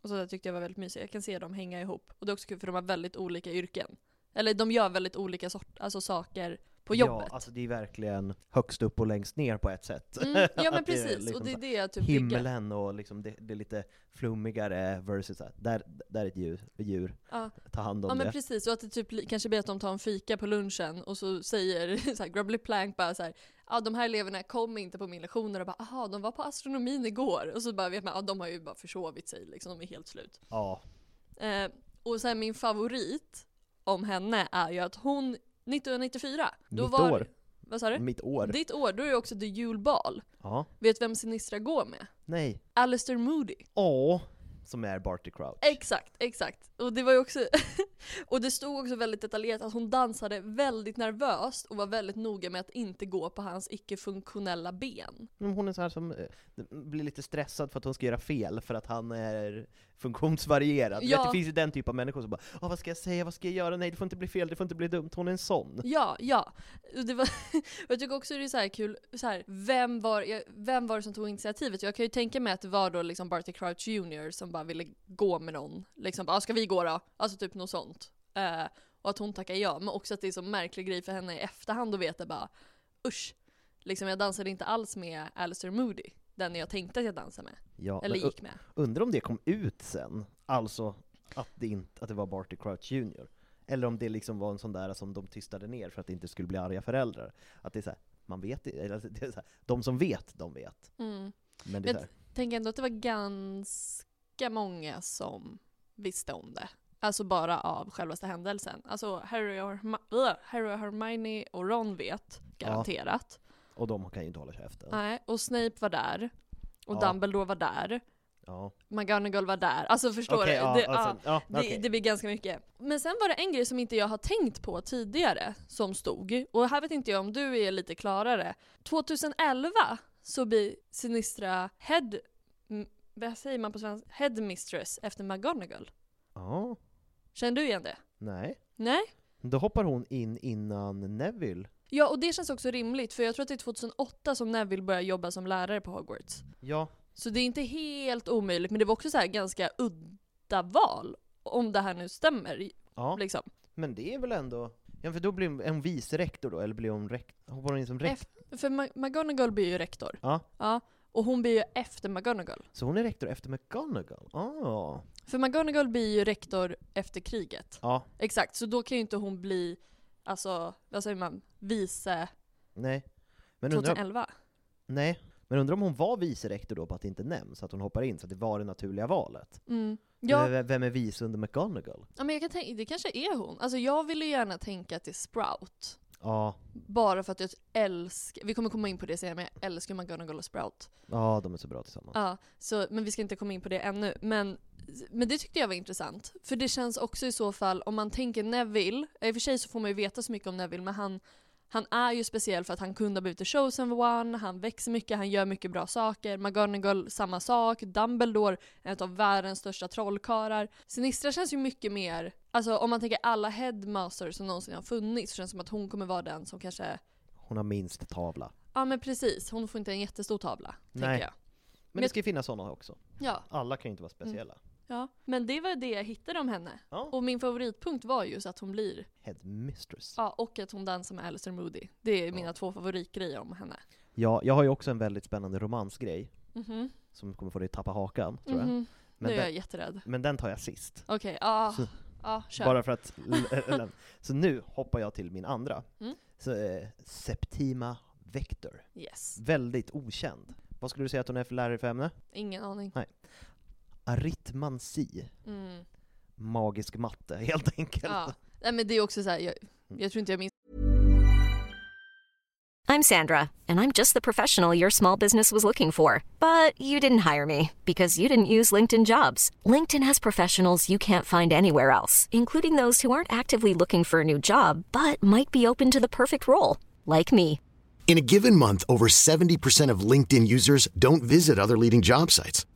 Och så där tyckte jag var väldigt mysigt. Jag kan se dem hänga ihop. Och det är också kul för de har väldigt olika yrken. Eller de gör väldigt olika sort, alltså, saker på jobbet. Ja, alltså det är verkligen högst upp och längst ner på ett sätt. Mm, ja <laughs> men det precis, liksom och det är det jag typ. Himlen och liksom det, det lite flummigare versus att där, där är ett djur, djur. Ja. ta hand om Ja men det. precis, och att det typ kanske blir att de tar en fika på lunchen och så säger <laughs> så här, Grubbly Plank bara så här, ja de här eleverna kom inte på min lektioner och bara aha de var på astronomin igår och så bara vet man, ja de har ju bara försovit sig liksom, de är helt slut. Ja. Eh, och sen min favorit om henne är ju att hon 1994, då Mitt var år. Vad sa du? Mitt år. Ditt år, då är det också The julbal. Ja. Vet vem Sinistra går med? Nej. Alistair Moody. Åh! Som är Barty Crouch. Exakt, exakt. Och det var ju också, <laughs> och det stod också väldigt detaljerat att hon dansade väldigt nervöst och var väldigt noga med att inte gå på hans icke-funktionella ben. Men hon är så här som eh, blir lite stressad för att hon ska göra fel, för att han är funktionsvarierad. Ja. Vet, det finns ju den typ av människor som bara Åh, vad ska jag säga, vad ska jag göra? Nej, det får inte bli fel, det får inte bli dumt. Hon är en sån. Ja, ja. Det var, <laughs> jag tycker också det är så här kul, så här, vem, var, vem var det som tog initiativet? Jag kan ju tänka mig att det var då liksom Barty Crouch Jr som bara ville gå med någon. Liksom, bara, ska vi gå då? Alltså typ något sånt. Eh, och att hon tackar ja, men också att det är så märklig grej för henne i efterhand att veta bara usch, liksom jag dansade inte alls med Alistair Moody, den jag tänkte att jag dansade med. Ja, Eller men gick med. Undrar om det kom ut sen, alltså att det, inte, att det var Barty Crouch Jr. Eller om det liksom var en sån där som de tystade ner för att det inte skulle bli arga föräldrar. Att det är så här, man vet eller det är så här, de som vet, de vet. Mm. Men det är Jag här, tänker ändå att det var ganska många som visste om det. Alltså bara av självaste händelsen. Alltså Harry och, Ugh, Harry och Hermione och Ron vet, garanterat. Och de kan ju inte hålla käften. Nej, och Snape var där. Och Ja. Dumbledore var där. Ja. McGonagall var där. Alltså förstår Okej, du? ja, det, alltså, ja, det, okej. det blir ganska mycket. Men sen var det en grej som inte jag har tänkt på tidigare som stod. Och här vet inte jag om du är lite klarare. 2011 så blir Sinistra head vad säger man på svenska, headmistress efter McGonagall. Ja, Känner du igen det? nej. Nej? Då hoppar hon in innan Neville. Ja, och det känns också rimligt för jag tror att det är 2008 som Neville börjar jobba som lärare på Hogwarts. Ja, Så det är inte helt omöjligt, men det var också så här ganska udda val. Om det här nu stämmer. ja. Liksom. men det är väl ändå... Ja, för då blir hon, hon vice rektor då, eller blir hon rektor? Hoppar hon in som rektor? Ef- för Ma- McGonagall blir ju rektor. Ja, Ja. Och hon blir ju efter McGonagall. så hon är rektor efter McGonagall? Ah. För McGonagall blir ju rektor efter kriget. Ja, Exakt, så då kan ju inte hon bli, alltså, vad säger man, vice nej. Men undrar, 2011. nej. Men undrar om hon var vice rektor då på att det inte nämns, att hon hoppar in, så att det var det naturliga valet? Mm. Ja, Vem- Vem är vice under McGonagall? ja, men jag kan tänka, det kanske är hon. Alltså jag vill ju gärna tänka att det är Sprout. Ja, Bara för att jag älskar, vi kommer komma in på det senare, men jag älskar McGonagall och Sprout. ja de är så bra tillsammans. Ja, så, men vi ska inte komma in på det ännu. Men, men det tyckte jag var intressant. För det känns också i så fall, om man tänker Neville, i och för sig så får man ju veta så mycket om Neville, men han, han är ju speciell för att han kunde ha blivit the chosen one, han växer mycket, han gör mycket bra saker. McGonagall, samma sak. Dumbledore, en av världens största trollkarlar. Sinistra känns ju mycket mer, alltså om man tänker alla headmasters som någonsin har funnits, så känns det som att hon kommer vara den som kanske, Hon har minst tavla. ja men precis, hon får inte en jättestor tavla, Nej. tänker jag. Men det ska ju finnas sådana också. Ja. Alla kan ju inte vara speciella. Ja, men det var det jag hittade om henne. Ja. Och min favoritpunkt var just att hon blir, Headmistress. ja, och att hon dansar med Alistair Moody. Det är mina två favoritgrejer om henne. Ja, jag har ju också en väldigt spännande romansgrej, Mhm. som kommer få dig att tappa hakan, tror jag. Mhm. Men, nu är jag den, jätterädd. men den tar jag sist. Okej, ja, Så- ja, kör. Bara för att... så nu hoppar jag till min andra. Mm. Så, eh, Septima Vector. Yes. Väldigt okänd. Vad skulle du säga att hon är för lärare för ämne? Ingen aning. Nej. Aritmansi. Mm. Magisk matte, helt enkelt. Ja. Nej men det är också så här, jag, jag tror inte jag minns I'm Sandra, and I'm just the professional your small business was looking for. But you didn't hire me because you didn't use LinkedIn jobs. LinkedIn has professionals you can't find anywhere else, including those who aren't actively looking for a new job but might be open to the perfect role, like me. In a given month, over 70% of LinkedIn users don't visit other leading job sites.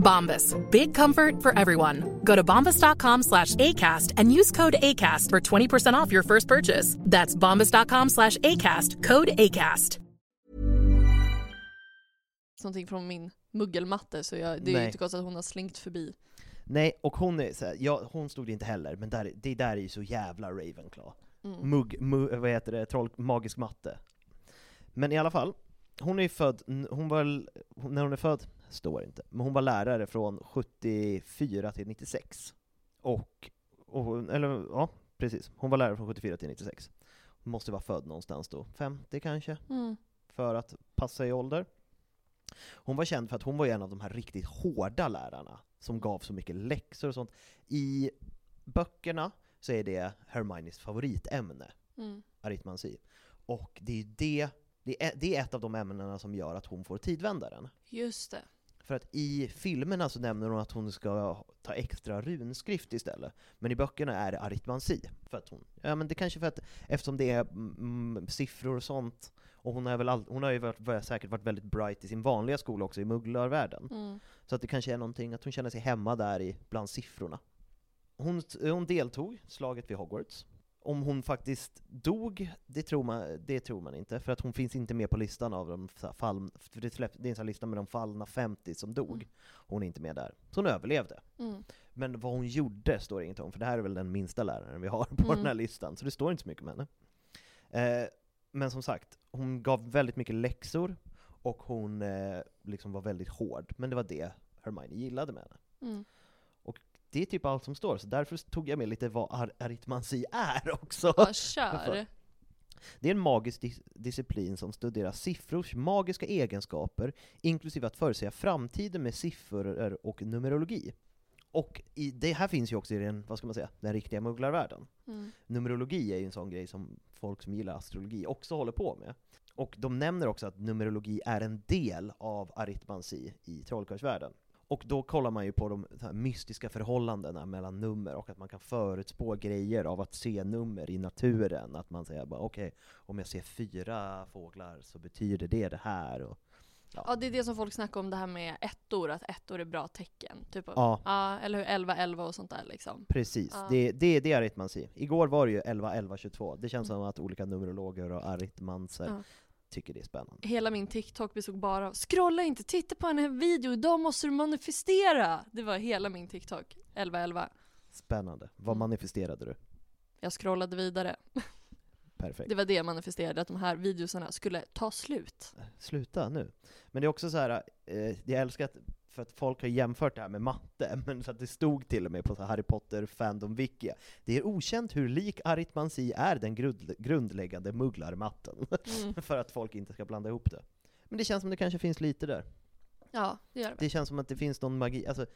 Bombas. Big comfort for everyone. Go to bombas.com slash ACAST and use code ACAST for 20% off your first purchase. That's bombas.com slash ACAST. Code ACAST. någonting från min muggelmatte så jag, det är ju Nej. inte konstigt att hon har slängt förbi. Nej, och hon är så här, ja, hon stod det inte heller, men där, det där är ju så jävla Ravenclaw. Mm. Mugg, mu, vad heter det, troll, magisk matte. Men i alla fall, hon är ju född, hon var, när hon är född, står inte, men hon var lärare från 74 till 96. Och, och eller ja, precis, hon var lärare från 74 till 96. Hon måste vara född någonstans då, 50 kanske, Mm. för att passa i ålder. Hon var känd för att hon var en av de här riktigt hårda lärarna, som gav så mycket läxor och sånt. I böckerna så är det Hermiones favoritämne, Mm. aritmansi. Och det är det, det är, det är ett av de ämnena som gör att hon får tidvändaren. Just det. För att i filmerna så nämner hon att hon ska ta extra runskrift istället. Men i böckerna är det aritmansi. För att hon, ja men det kanske för att, eftersom det är mm, siffror och sånt, och hon har, väl all, hon har ju varit, säkert varit väldigt bright i sin vanliga skola också, i mugglarvärlden. Mm. Så att det kanske är någonting, att hon känner sig hemma där i, bland siffrorna. Hon, hon deltog slaget vid Hogwarts. Om hon faktiskt dog, det tror, man, det tror man inte, för att hon finns inte med på listan av de fall, för det, släpp, det är en sån lista med de fallna 50 som dog. Hon är inte med där. Så hon överlevde. Mm. Men vad hon gjorde står det inget om, för det här är väl den minsta läraren vi har på Mm. den här listan, så det står inte så mycket om henne. Eh, men som sagt, hon gav väldigt mycket läxor, och hon eh, liksom var väldigt hård. Men det var det Hermione gillade med henne. Det är typ allt som står, så därför tog jag med lite vad ar aritmansi är <laughs> också. Ja, kör. Det är en magisk dis disciplin som studerar siffrors magiska egenskaper, inklusive att förutsäga framtiden med siffror och numerologi. Och i, det här finns ju också i den, vad ska man säga, den riktiga mugglarvärlden. Mm. Numerologi är ju en sån grej som folk som gillar astrologi också håller på med. Och de nämner också att numerologi är en del av aritmansi i trollkarlsvärlden. Och då kollar man ju på de mystiska förhållandena mellan nummer, och att man kan förutspå grejer av att se nummer i naturen. Att man säger bara okej, om jag ser fyra fåglar så betyder det det här. Och, Ja det är det som folk snackar om det här med ettor, att ettor är bra tecken. Typ, Ja. ja eller hur, 11, 11 och sånt där liksom. Precis, Ja. det, det, det är aritmansi. Igår var det ju 11, 11, 22. Det känns som att olika numerologer och aritmanser Ja. Tycker det är spännande. Hela min TikTok bestod bara av scrolla inte, titta på den här videon, idag måste du manifestera! Det var hela min TikTok, 1111. Spännande. Vad Mm. manifesterade du? Jag scrollade vidare. Perfekt. Det var det jag manifesterade, att de här videosarna skulle ta slut. Sluta nu. Men det är också så här, eh, jag älskar att, för att folk har jämfört det här med matte, <laughs> men så att det stod till och med på Harry Potter fandom wiki. Det är okänt hur lik aritmansi är den grund, grundläggande mugglarmatten. Mm. <laughs> för att folk inte ska blanda ihop det. Men det känns som det kanske finns lite där. Ja, det gör det. Det känns som att det finns någon magi, alltså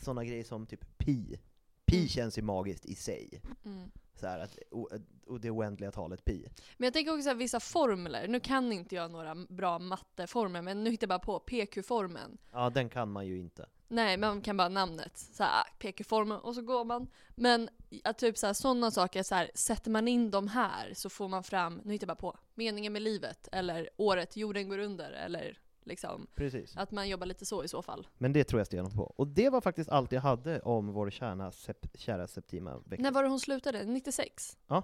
sådana grejer som typ pi. Pi Mm. känns ju magiskt i sig. Mm. Så här att, och, och det oändliga talet pi. Men jag tänker också att vissa formler, nu kan inte jag några bra matteformer, men nu hittar jag bara på PQ-formen. Ja, den kan man ju inte. Nej, man kan bara namnet. Så här, PQ-formen och så går man. Men att typ så här, sådana saker, så här, sätter man in dem här så får man fram, nu hittar jag bara på, meningen med livet, eller året jorden går under, eller liksom Precis. att man jobbar lite så i så fall. Men det tror jag stenhårt på. Och det var faktiskt allt jag hade om vår kärna, sep, kära Septima vecka. När var det hon slutade? 96? Ja.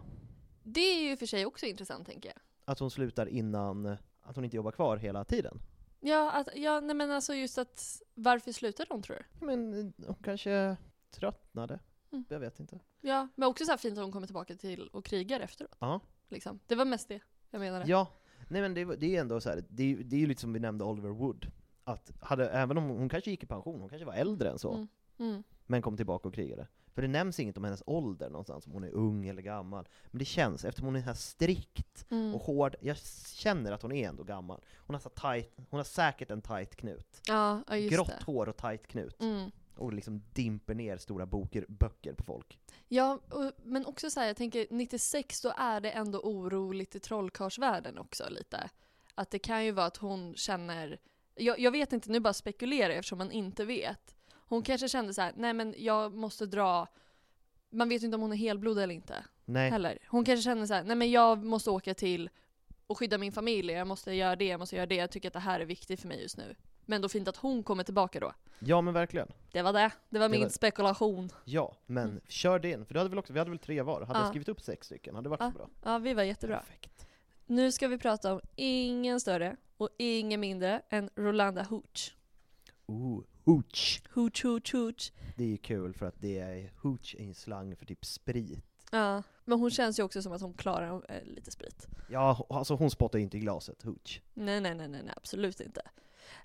Det är ju för sig också intressant tänker jag. Att hon slutar innan, att hon inte jobbar kvar hela tiden. Ja, att, ja nej men alltså just att, varför slutade hon tror du? Men hon kanske tröttnade. Mm. Jag vet inte. Ja, men också så här fint att hon kommer tillbaka till och krigar efteråt. Ja. Liksom. Det var mest det jag menade. Ja, nej men det, det är ändå så här. det, det är ju lite som vi nämnde Oliver Wood. Att hade, även om hon kanske gick i pension, hon kanske var äldre än så, Mm. Mm. men kom tillbaka och krigade. För det nämns inget om hennes ålder någonstans, om hon är ung eller gammal. Men det känns, eftersom hon är så här strikt Mm. och hård, jag känner att hon är ändå gammal. Hon har, så tight, hon har säkert en tight knut. Ja, ja Grått det. hår och tight knut. Och liksom dimper ner stora boker, böcker på folk. Ja, och, men också så här, jag tänker 96 då är det ändå oroligt i trollkarlsvärlden också lite. Att det kan ju vara att hon känner, jag, jag vet inte, nu bara spekulerar jag eftersom man inte vet. Hon kanske kände så här: nej men jag måste dra, man vet ju inte om hon är helblod eller inte. Nej. Heller. Hon kanske känner så här: nej men jag måste åka till och skydda min familj, jag måste göra det, jag måste göra det, jag tycker att det här är viktigt för mig just nu. Men då fint att hon kommer tillbaka då. Ja men verkligen. Det var det, det var Det min var- spekulation. Ja, men Mm. kör det in. För du hade väl också, vi hade väl tre var? Hade jag Ja. skrivit upp sex stycken, hade det varit så bra? Ja, vi var jättebra. Perfekt. Nu ska vi prata om ingen större och ingen mindre än Rolanda Hooch. Ooh, hooch. Hooch, hooch, hooch. Det är ju kul för att det är hooch är en slang för typ sprit. Ja, men hon känns ju också som att hon klarar eh, lite sprit. Ja, alltså hon spottar ju inte i glaset, hooch. Nej, nej, nej, nej, nej absolut inte.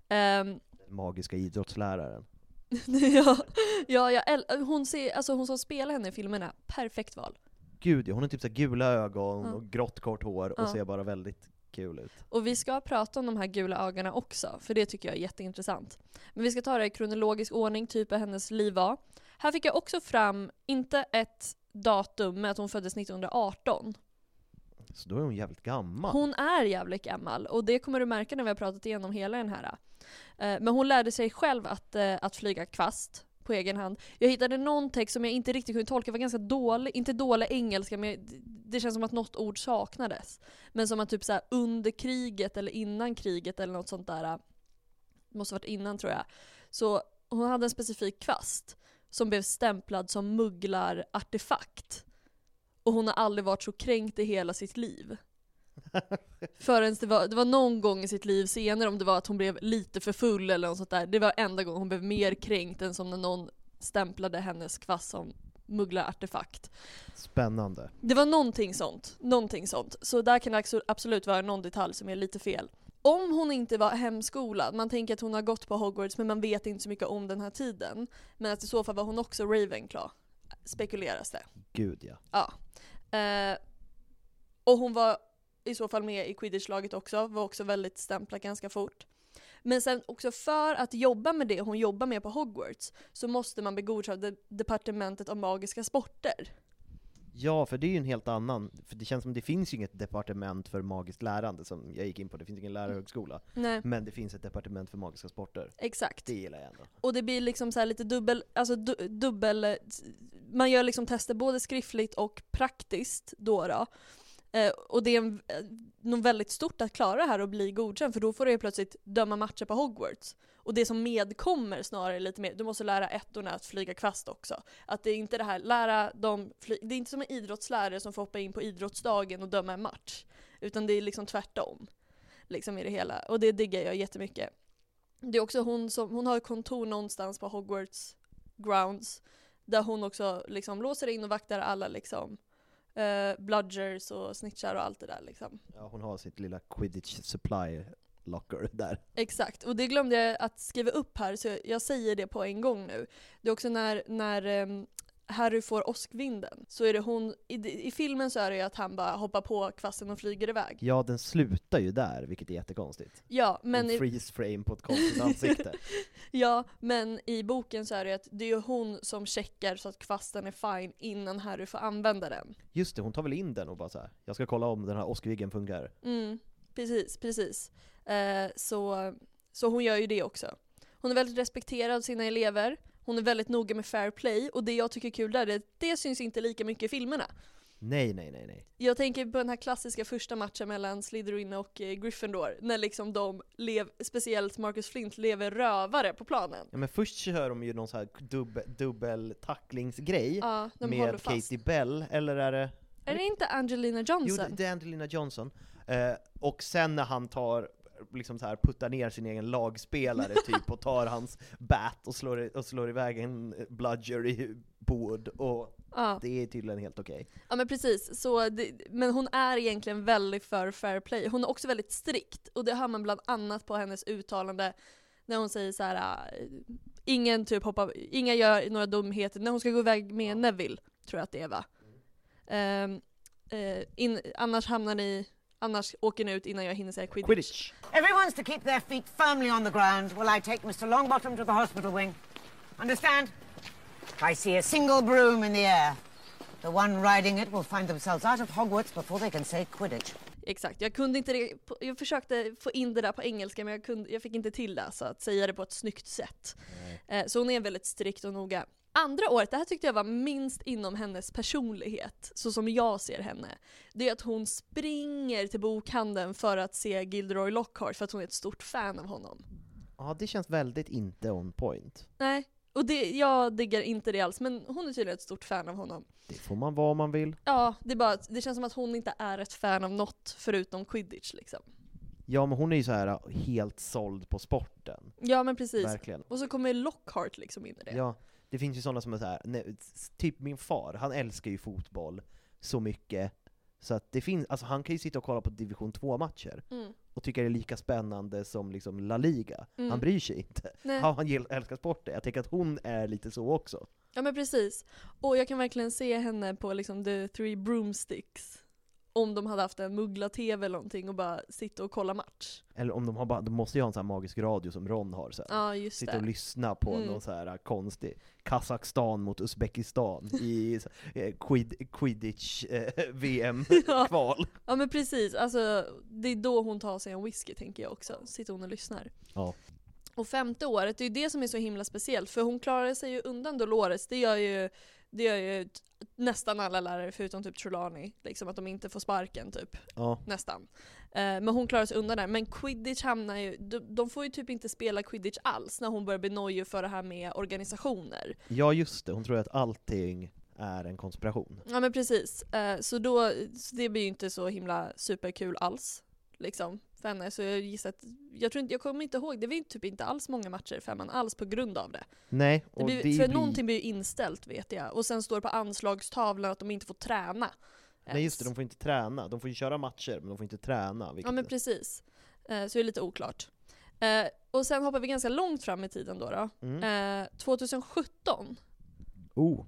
Den magiska idrottsläraren. <laughs> ja, ja jag hon, ser, alltså hon som spelar henne i filmerna, perfekt val. Gud ja, hon har typ så gula ögon Ja. och grått kort hår och Ja. ser bara väldigt kul ut. Och vi ska prata om de här gula ögonen också, för det tycker jag är jätteintressant. Men vi ska ta det i kronologisk ordning, typ hur hennes liv var. Här fick jag också fram, inte ett datum, men att hon föddes 1918. Så då är hon jävligt gammal. Hon är jävligt gammal och det kommer du märka när vi har pratat igenom hela den här. Eh, men hon lärde sig själv att, eh, att flyga kvast på egen hand. Jag hittade någon text som jag inte riktigt kunde tolka, det var ganska dålig, inte dålig engelska men det känns som att något ord saknades. Men som att typ så här under kriget eller innan kriget eller något sånt där, eh, måste varit innan tror jag. Så hon hade en specifik kvast som blev stämplad som mugglarartefakt. Och hon har aldrig varit så kränkt i hela sitt liv. Förrän det var, det var någon gång i sitt liv senare, om det var att hon blev lite för full eller något sånt där. Det var enda gången hon blev mer kränkt än som när någon stämplade hennes kvast som mugglarartefakt. Spännande. Det var någonting sånt. Någonting sånt. Så där kan det absolut vara någon detalj som är lite fel. Om hon inte var hemskolad, man tänker att hon har gått på Hogwarts men man vet inte så mycket om den här tiden. Men att i så fall var hon också Ravenclaw, spekuleras det. Gud ja. Ja. Eh, och hon var i så fall med i quidditch-laget också, var också väldigt stämplat ganska fort. Men sen också för att jobba med det hon jobbar med på Hogwarts så måste man bli godkänd av de- departementet av magiska sporter. Ja, för det är ju en helt annan, för det känns som det finns ju inget departement för magiskt lärande som jag gick in på, det finns ingen lärarhögskola. Nej. Men det finns ett departement för magiska sporter. Exakt. Det gillar jag ändå. Och det blir liksom så lite dubbel, alltså du, dubbel, man gör liksom tester både skriftligt och praktiskt då då. Eh, och det är en, eh, nog väldigt stort att klara det här och bli godkänd för då får du helt plötsligt döma matcher på Hogwarts. Och det som medkommer snarare lite mer, du måste lära ettorna att flyga kvast också. Att det är inte det här, lära dem, fly, det är inte som en idrottslärare som får hoppa in på idrottsdagen och döma en match. Utan det är liksom tvärtom. Liksom i det hela. Och det diggar jag jättemycket. Det är också hon som, hon har kontor någonstans på Hogwarts grounds. Där hon också liksom låser in och vaktar alla liksom eh, bludgers och snitchar och allt det där liksom. Ja, hon har sitt lilla quidditch supply locker där. Exakt, och det glömde jag att skriva upp här så jag säger det på en gång nu. Det är också när, när ehm, Harry får åskvinden, så är det hon, i, i filmen så är det ju att han bara hoppar på kvasten och flyger iväg. Ja, den slutar ju där, vilket är jättekonstigt. Ja, men en freeze frame på ett konstigt ansikte. <laughs> ja, men i boken så är det att det är ju hon som checkar så att kvasten är fine innan Harry får använda den. Just det, hon tar väl in den och bara så här. jag ska kolla om den här åskviggen funkar. Mm, precis, precis. Eh, så, så hon gör ju det också. Hon är väldigt respekterad av sina elever, hon är väldigt noga med fair play, och det jag tycker är kul där är att det syns inte lika mycket i filmerna. Nej, nej, nej, nej. Jag tänker på den här klassiska första matchen mellan Slytherin och eh, Gryffindor, när liksom de, lev, speciellt Marcus Flint, lever rövare på planen. Ja, men först kör de ju någon så här dubbel, dubbel tacklingsgrej Ja, de håller med fast. Katie Bell, eller är det? Är det inte Angelina Jo, Johnson? det- det är Angelina Johnson. Eh, och sen när han tar, liksom så här, puttar ner sin egen lagspelare typ, och tar hans bat och slår, och slår iväg en bludger i Wood, och Ja. det är tydligen helt okej. Ja men precis, så det, men hon är egentligen väldigt för fair play. Hon är också väldigt strikt, och det hör man bland annat på hennes uttalande när hon säger så här: äh, ingen typ hoppar, inga gör några dumheter, när hon ska gå iväg med Neville, tror jag att det är va? Ehm, eh, in, annars hamnar ni, annars åker ni ut innan jag hinner säga quidditch. Quidditch! Everyone's to keep their feet firmly on the ground while I take Mr. Longbottom to the hospital wing. Understand? If I see a single broom in the air, the one riding it will find themselves out of Hogwarts before they can say Quidditch. Exakt, jag kunde inte det, jag försökte få in det där på engelska men jag, kunde, jag fick inte till det, så att säga det på ett snyggt sätt. Eh, så hon är väldigt strikt och noga. Andra året, det här tyckte jag var minst inom hennes personlighet, så som jag ser henne. Det är att hon springer till bokhandeln för att se Gilderoy Lockhart för att hon är ett stort fan av honom. Ja, det känns väldigt inte on point. Nej, och det, jag diggar inte det alls, men hon är tydligen ett stort fan av honom. Det får man vara om man vill. Ja, det, är bara, det känns som att hon inte är ett fan av något förutom quidditch liksom. Ja, men hon är ju så här helt såld på sporten. Ja men precis. Verkligen. Och så kommer Lockhart liksom in i det. Ja, det finns ju sådana som är så här, nej, s- typ min far, han älskar ju fotboll så mycket, så att det finns, alltså han kan ju sitta och kolla på division 2-matcher, Mm. och tycka det är lika spännande som liksom La Liga. Mm. Han bryr sig inte. Nej. Han, älskar sporten, jag tänker att hon är lite så också. Ja men precis. Och jag kan verkligen se henne på liksom the three broomsticks. Om de hade haft en muggla-tv eller någonting och bara sitta och kolla match. Eller om de har bara, de måste ju ha en sån här magisk radio som Ron har sen. Ja, just Sitta det. och lyssna på Mm. någon så här konstig Kazakstan mot Uzbekistan <laughs> i eh, quid, Quidditch eh, <laughs> VM-kval. <laughs> Ja men precis, alltså det är då hon tar sig en whisky tänker jag också. Sitter hon och lyssnar. Ja. Och femte året, det är ju det som är så himla speciellt, för hon klarade sig ju undan Dolores, det gör ju, det gör ju nästan alla lärare förutom typ Trelawney, liksom att de inte får sparken typ. Ja. Nästan. Eh, men hon klarar sig undan där. Men quidditch hamnar ju, de, de får ju typ inte spela quidditch alls när hon börjar bli nojig för det här med organisationer. ja, just det, hon tror att allting är en konspiration. Ja men precis. Eh, så då, så det blir ju inte så himla superkul alls. Liksom, för henne. Så jag gissar att, jag tror inte, jag kommer inte ihåg, det var typ inte alls många matcher i femman alls på grund av det. Nej, det och blir, det för blir- någonting blir ju inställt vet jag. Och sen står det på anslagstavlan att de inte får träna. Nej just det, de får inte träna. De får ju köra matcher, men de får inte träna. Ja men precis. Eh, så det är lite oklart. Eh, och sen hoppar vi ganska långt fram i tiden då. då. Mm. Eh, 2017 Oh,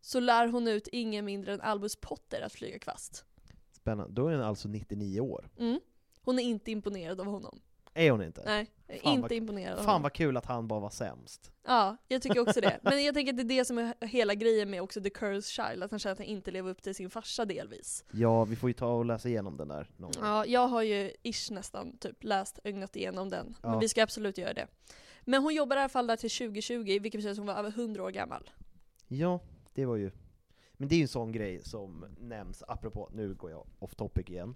så lär hon ut ingen mindre än Albus Potter att flyga kvast. Spännande. Då är hon alltså 99 år. Mm. Hon är inte imponerad av honom. Är hon inte? Nej, jag är Fan inte vad- imponerad av Fan honom. vad kul att han bara var sämst. Ja, jag tycker också det. <laughs> Men jag tänker att det är det som är hela grejen med också The Cursed Child, att han känner att han inte lever upp till sin farsa delvis. Ja, vi får ju ta och läsa igenom den där någon gång. Ja, jag har ju ish nästan typ läst, ögnat igenom den. Men Ja. vi ska absolut göra det. Men hon jobbar i alla fall där till 2020, vilket betyder att hon var över 100 år gammal. Ja, det var ju... Men det är ju en sån grej som nämns, apropå, nu går jag off topic igen,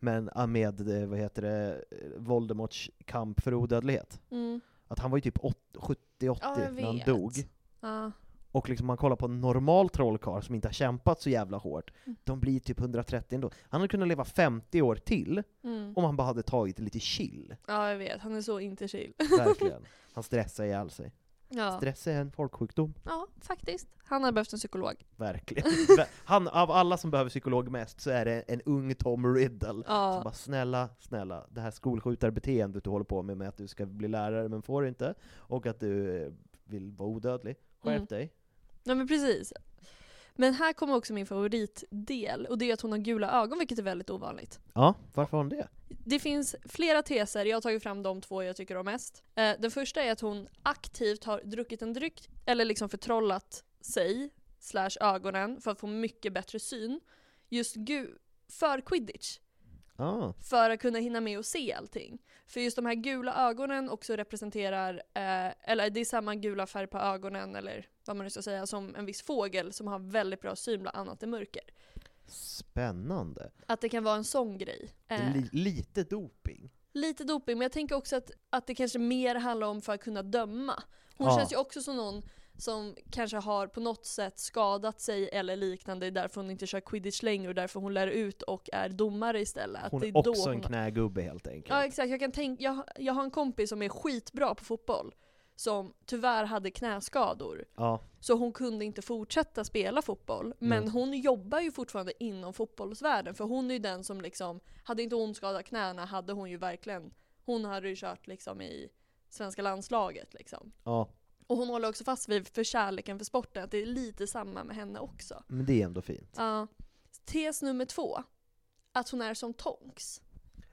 men med, eh, vad heter det, eh, Voldemorts kamp för odödlighet. Mm. Att han var ju typ 70-80 Ja, när han dog. Ja. Och liksom man kollar på en normal trollkarl som inte har kämpat så jävla hårt, Mm. de blir typ 130 ändå. Han hade kunnat leva 50 år till, Mm. om han bara hade tagit lite chill. ja, jag vet. Han är så inte chill. Verkligen. <laughs> Han stressar ihjäl sig. Ja. Stress är en folksjukdom. ja, faktiskt. Han har behövt en psykolog. Verkligen. Han, av alla som behöver psykolog mest så är det en ung Tom Riddle. Som Ja. bara snälla, snälla, det här skolskjutarbeteendet du håller på med, med att du ska bli lärare men får inte, och att du eh, vill vara odödlig, skärp Mm. dig. Ja men precis. Men här kommer också min favoritdel, och det är att hon har gula ögon, vilket är väldigt ovanligt. Ja, varför har hon det? Det finns flera teser, jag har tagit fram de två jag tycker om mest. Eh, den första är att hon aktivt har druckit en dryck, eller liksom förtrollat sig, slash ögonen, för att få mycket bättre syn. Just gu- för quidditch. Ah, För att kunna hinna med och se allting. För just de här gula ögonen också representerar, eh, eller det är samma gula färg på ögonen, eller vad man nu ska säga, som en viss fågel som har väldigt bra syn bland annat i mörker. Spännande. Att det kan vara en sån grej. Eh, Li- lite doping. lite doping, men jag tänker också att, att det kanske mer handlar om för att kunna döma. Hon Ja. känns ju också som någon som kanske har på något sätt skadat sig eller liknande, det är därför hon inte kör quidditch längre och därför hon lär ut och är domare istället. Att Hon det är också då en hon- knägubbe helt enkelt. Ja exakt, jag kan tänka, jag, jag har en kompis som är skitbra på fotboll, som tyvärr hade knäskador. Ja, Så hon kunde inte fortsätta spela fotboll. Men Mm. hon jobbar ju fortfarande inom fotbollsvärlden, för hon är ju den som liksom, hade inte hon skadat knäna hade hon ju verkligen, hon hade ju kört liksom i svenska landslaget liksom. ja, Och hon håller också fast vid för kärleken för sporten, att det är lite samma med henne också. men det är ändå fint. Ja. Tes nummer två, att hon är som Tonks.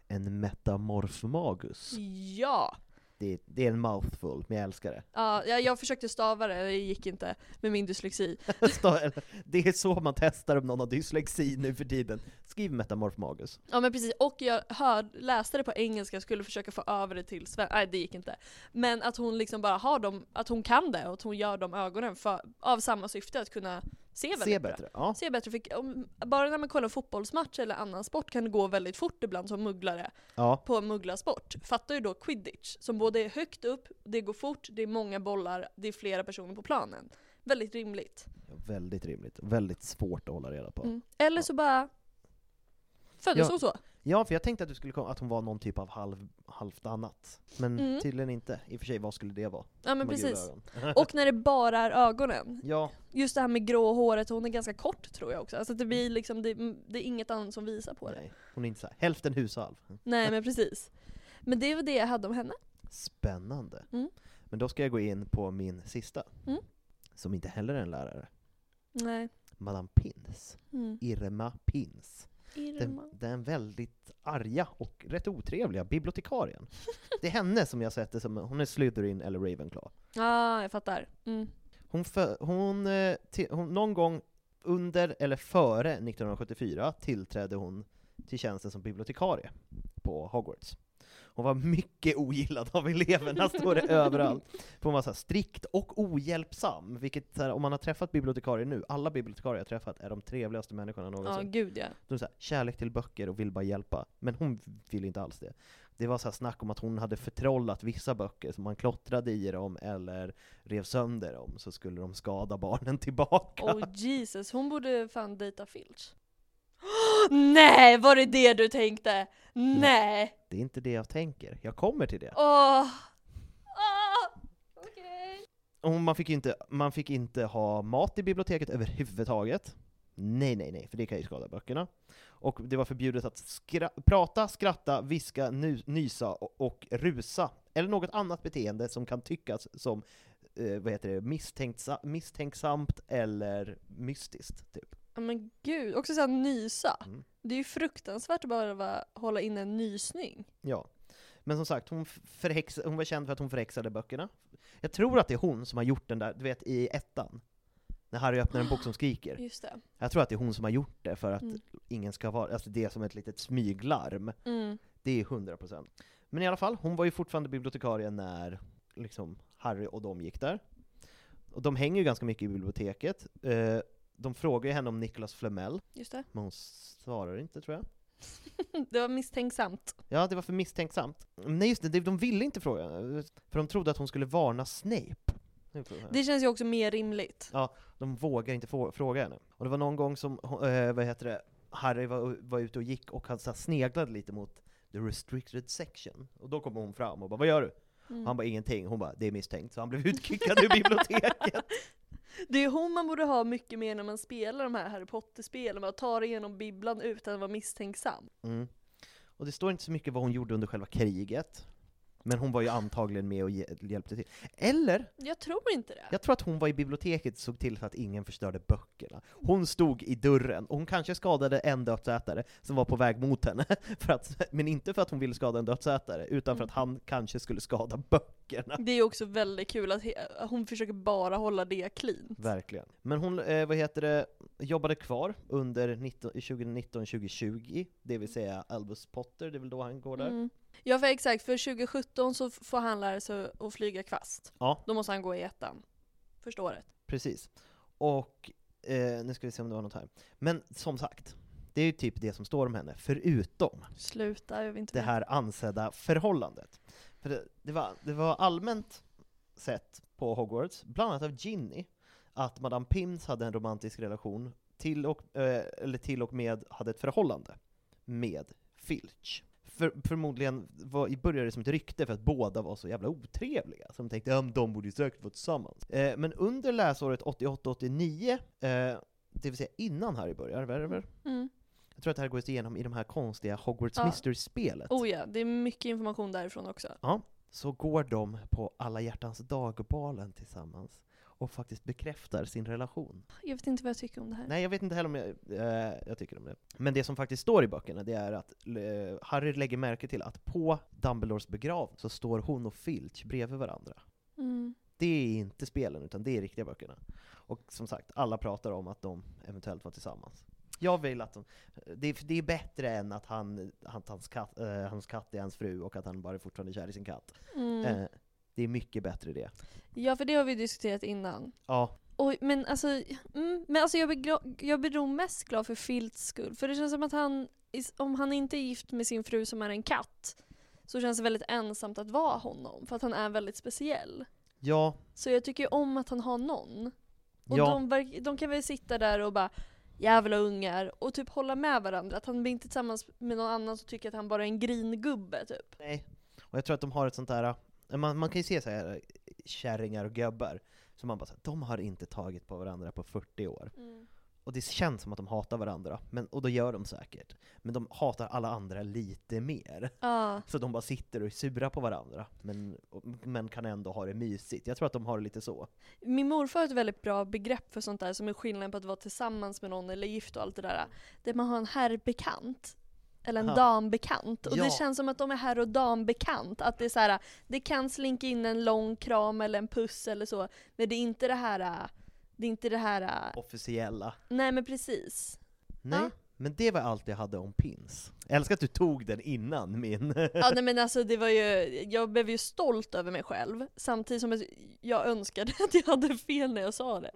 En metamorfmagus. Ja! Det är, det är en mouthful, men jag älskar det. Ja, jag, jag försökte stava det, det gick inte med min dyslexi. <laughs> Det är så man testar om någon har dyslexi nu för tiden. Skriv metamorfmagus. Ja men precis, och jag hör, läste det på engelska, skulle försöka få över det till svenska, nej det gick inte. Men att hon liksom bara har dem, att hon kan det och att hon gör de ögonen för, av samma syfte, att kunna se Se bättre. Ja. Se bättre, för om, bara när man kollar fotbollsmatch eller annan sport kan det gå väldigt fort ibland som mugglare ja. på en mugglarsport. Fattar ju då quidditch, som både är högt upp, det går fort, det är många bollar, det är flera personer på planen. Väldigt rimligt. Väldigt rimligt. Väldigt svårt att hålla reda på. Mm. Eller så bara föddes Ja. hon så. Ja, för jag tänkte att, du skulle komma, att hon var någon typ av halv, halvt annat. Men Mm. tydligen inte. I och för sig, vad skulle det vara? Ja men De har gula precis. ögon. <laughs> Och när det bara är ögonen. ja, Just det här med grå håret, hon är ganska kort tror jag också. Alltså det blir liksom, det, det är inget annat som visar på det. nej. Hon är inte så här, hälften husalv. <laughs> Nej men precis. Men det var det jag hade om henne. Spännande. Mm. Men då ska jag gå in på min sista. Mm. Som inte heller är en lärare. Nej. Madame Pins. Mm. Irma Pins. Den, den väldigt arga och rätt otrevliga bibliotekarien. <laughs> Det är henne som jag sätter som, hon är Slytherin eller Ravenclaw. Ja, ah, jag fattar. Mm. Hon, för, hon, eh, till, hon, någon gång under eller före 1974 tillträdde hon till tjänsten som bibliotekarie på Hogwarts. Hon var mycket ogillad av eleverna, <laughs> står det överallt. För hon var så här strikt och ohjälpsam, vilket här, om man har träffat bibliotekarier nu, alla bibliotekarier jag träffat är de trevligaste människorna Ja, någonsin. gud ja. De är så här, kärlek till böcker och vill bara hjälpa. Men hon vill inte alls det. Det var så här snack om att hon hade förtrollat vissa böcker, som man klottrade i dem eller rev sönder dem, så skulle de skada barnen tillbaka. Oh Jesus, hon borde fan dejta Filch. Nej, var det det du tänkte? Nej! Det är inte det jag tänker. Jag kommer till det. Åh! Åh! Okej. Och man, fick inte, man fick inte ha mat i biblioteket överhuvudtaget. Nej, nej, nej, för det kan ju skada böckerna. Och det var förbjudet att skra prata, skratta, viska, nu nysa och, och rusa, eller något annat beteende som kan tyckas som eh, vad heter det, misstänksa misstänksamt eller mystiskt. Typ. Ja men gud, också såhär nysa. Mm. Det är ju fruktansvärt att behöva hålla in en nysning. Ja. Men som sagt, hon, förhex, hon var känd för att hon förhäxade böckerna. Jag tror att det är hon som har gjort den där, du vet i ettan. När Harry öppnar en bok som skriker. <gasps> Just det. Jag tror att det är hon som har gjort det för att Mm. ingen ska vara, alltså det är som ett litet smyglarm. Mm. Det är 100%. Men i alla fall, hon var ju fortfarande bibliotekarie när liksom, Harry och de gick där. Och de hänger ju ganska mycket i biblioteket. Eh, de frågar ju henne om Nicholas Flamel, Just det. men hon svarar inte tror jag. <laughs> Det var misstänksamt. Ja, det var för misstänksamt. Nej just det, de ville inte fråga, för de trodde att hon skulle varna Snape. Det känns ju också mer rimligt. Ja, de vågar inte fråga henne. Och det var någon gång som, eh, vad heter det, Harry var, var ute och gick och han så sneglade lite mot the restricted section. Och då kom hon fram och bara 'Vad gör du?' Mm. Han bara 'Ingenting' Hon bara 'Det är misstänkt' Så han blev utkickad ur <laughs> biblioteket. Det är hon man borde ha mycket mer när man spelar de här Harry Potter-spelen, att ta det igenom bibblan utan att vara misstänksam. Mm. Och det står inte så mycket vad hon gjorde under själva kriget. Men hon var ju antagligen med och hj- hjälpte till. Eller, Jag tror inte det. jag tror att hon var i biblioteket och såg till så att ingen förstörde böckerna. Hon stod i dörren, och hon kanske skadade en dödsätare som var på väg mot henne, <laughs> för att, men inte för att hon ville skada en dödsätare, utan för att han kanske skulle skada böckerna. Det är också väldigt kul att hon försöker bara hålla det cleant. Verkligen. Men hon, eh, vad heter det, jobbade kvar under 2019-2020, det vill säga Albus Potter, det är väl då han går där? Mm. Ja för exakt, för 2017 så får han lära sig att flyga kvast. Ja. Då måste han gå i ettan. Första året. Precis. Och, eh, nu ska vi se om det var något här. Men som sagt, det är ju typ det som står om henne, förutom Sluta, jag vill inte det här ansedda förhållandet. För det, det, var, det var allmänt sett på Hogwarts, bland annat av Ginny, att Madame Pims hade en romantisk relation, till och, eh, eller till och med hade ett förhållande med Filch. För, förmodligen var, började det som ett rykte för att båda var så jävla otrevliga, så de tänkte att de borde ju säkert vara tillsammans. Eh, men under läsåret 88-89, eh, det vill säga innan Harry börjar, värver, Mm. jag tror att det här går igenom i de här konstiga Hogwarts Ja. Mystery-spelet. Oh ja, det är mycket information därifrån också. Ja, så går de på alla hjärtans dagbalen tillsammans och faktiskt bekräftar sin relation. Jag vet inte vad jag tycker om det här. Nej, jag vet inte heller om jag, eh, jag tycker om det. Men det som faktiskt står i böckerna, det är att eh, Harry lägger märke till att på Dumbledores begravning så står hon och Filch bredvid varandra. Mm. Det är inte spelen, utan det är riktiga böckerna. Och som sagt, alla pratar om att de eventuellt var tillsammans. Jag vill att de, det, är, det är bättre än att han, att hans, katt, eh, hans katt är hans fru och att han bara är fortfarande kär i sin katt. Mm. Det är mycket bättre det. Ja, för det har vi diskuterat innan. Ja, Oj, men alltså, mm, men alltså jag, blir jag blir nog mest glad för Filts skull. För det känns som att han, om han inte är gift med sin fru som är en katt, så känns det väldigt ensamt att vara honom. För att han är väldigt speciell. ja, Så jag tycker ju om att han har någon. Och ja. de, de kan väl sitta där och bara jävla ungar och typ hålla med varandra. Att han blir inte tillsammans med någon annan som tycker att han bara är en gringubbe typ. Nej. Och jag tror att de har ett sånt där, man, man kan ju se så här kärringar och gubbar, som man bara säger, de har inte tagit på varandra på 40 år. Och det känns som att de hatar varandra, men, och då gör de säkert. Men de hatar alla andra lite mer. Ja. <laughs> Så de bara sitter och är sura på varandra, men, men kan ändå ha det mysigt. Jag tror att de har det lite så. Min morfar har ett väldigt bra begrepp för sånt där som är skillnaden på att vara tillsammans med någon eller gift och allt det där. Det är att man har en herrbekant. Eller en Aha. dambekant. Och Ja. det känns som att de är herr och dambekant. Att det är så här, det kan slinka in en lång kram eller en puss eller så. Men det är inte det här, det är inte det här, Officiella. nej men precis. Nej, Ja. men det var allt jag hade om pins. Jag älskar att du tog den innan min. <laughs> Ja nej men alltså det var ju, jag blev ju stolt över mig själv. Samtidigt som jag önskade att jag hade fel när jag sa det.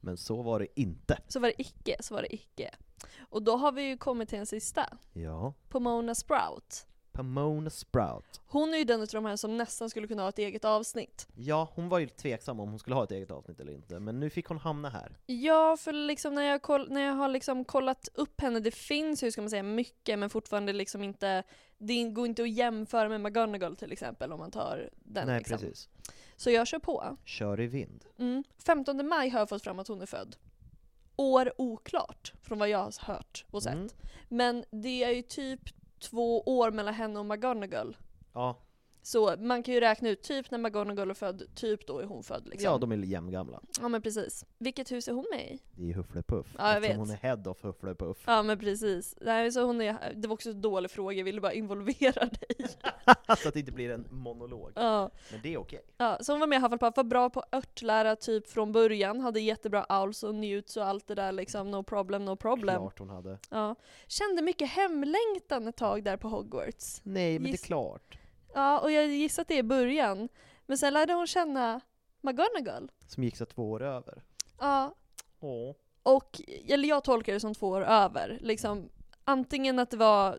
Men så var det inte. Så var det icke, så var det icke. Och då har vi ju kommit till en sista. Ja. Pomona Sprout. Pomona Sprout. Hon är ju den av de här som nästan skulle kunna ha ett eget avsnitt. Ja, hon var ju tveksam om hon skulle ha ett eget avsnitt eller inte, men nu fick hon hamna här. Ja, för liksom när jag, koll, när jag har liksom kollat upp henne, det finns ju ska man säga mycket men fortfarande liksom inte, det går inte att jämföra med McGonagall till exempel om man tar den Nej, liksom. precis. Så jag kör på. Kör i vind. Mm. 15 maj har jag fått fram att hon är född. År oklart, från vad jag har hört och sett. Mm. Men det är ju typ två år mellan henne och McGonagall. Ja, Så man kan ju räkna ut typ när McGonagall är född, typ då är hon född liksom. Ja, de är jämngamla. Ja men precis. Vilket hus är hon med i? Det är Hufflepuff. Ja, jag vet. hon är head of Hufflepuff. Ja men precis. Nej, så hon är, det var också en dålig fråga, jag ville bara involvera dig. <laughs> så att det inte blir en monolog. Ja. Men det är okej. Ja, så hon var med i Hufflepuff, var bra på örtlära typ från början, hade jättebra owls och newts och allt det där liksom, no problem, no problem. Klart hon hade. Ja. Kände mycket hemlängtan ett tag där på Hogwarts. Nej, men det Giss- är klart. Ja, och jag gissar att det är i början. Men sen lärde hon känna McGonagall. Som gick så två år över. Ja, Åh. och, eller jag tolkar det som två år över. Liksom, antingen att det var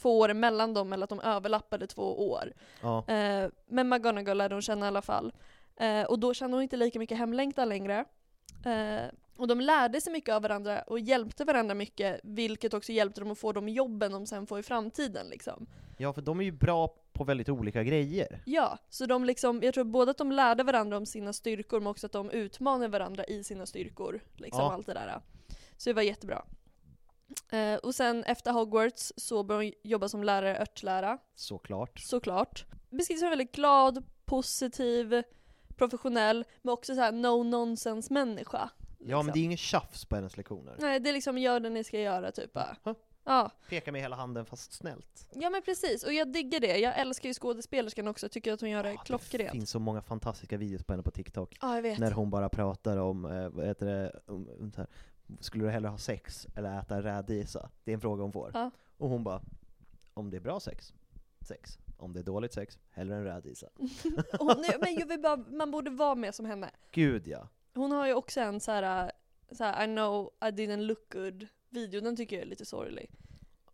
två år emellan dem eller att de överlappade två år. Ja. Eh, men McGonagall lärde hon känna i alla fall. Eh, och då kände hon inte lika mycket hemlängtan längre. Eh, och de lärde sig mycket av varandra och hjälpte varandra mycket, vilket också hjälpte dem att få de jobben de sen får i framtiden. Liksom. ja, för de är ju bra på väldigt olika grejer. Ja, så de liksom, jag tror både att de lärde varandra om sina styrkor men också att de utmanade varandra i sina styrkor. Liksom Ja. allt det där. Så det var jättebra. Eh, och sen efter Hogwarts så började hon jobba som lärare i örtlära, Såklart. såklart. Beskrivs som väldigt glad, positiv, professionell, men också så här no nonsense människa. Ja, men det är ingen tjafs på hennes lektioner. Nej, det är liksom gör det ni ska göra typ. Huh? Ja. Peka med hela handen fast snällt. ja men precis, och jag digger det. Jag älskar ju skådespelerskan också, tycker att hon gör det Det klockrent. finns så många fantastiska videos på henne på TikTok. Ja, jag vet. När hon bara pratar om, eh, vad heter det, om, här, skulle du hellre ha sex eller äta rädisa? Det är en fråga hon får. Ja. Och hon bara, om det är bra sex, sex. Om det är dåligt sex, hellre en rädisa. <laughs> Men man borde vara med som henne. Gud ja. Hon har ju också en så här, så här I know I didn't look good video, den tycker jag är lite sorglig.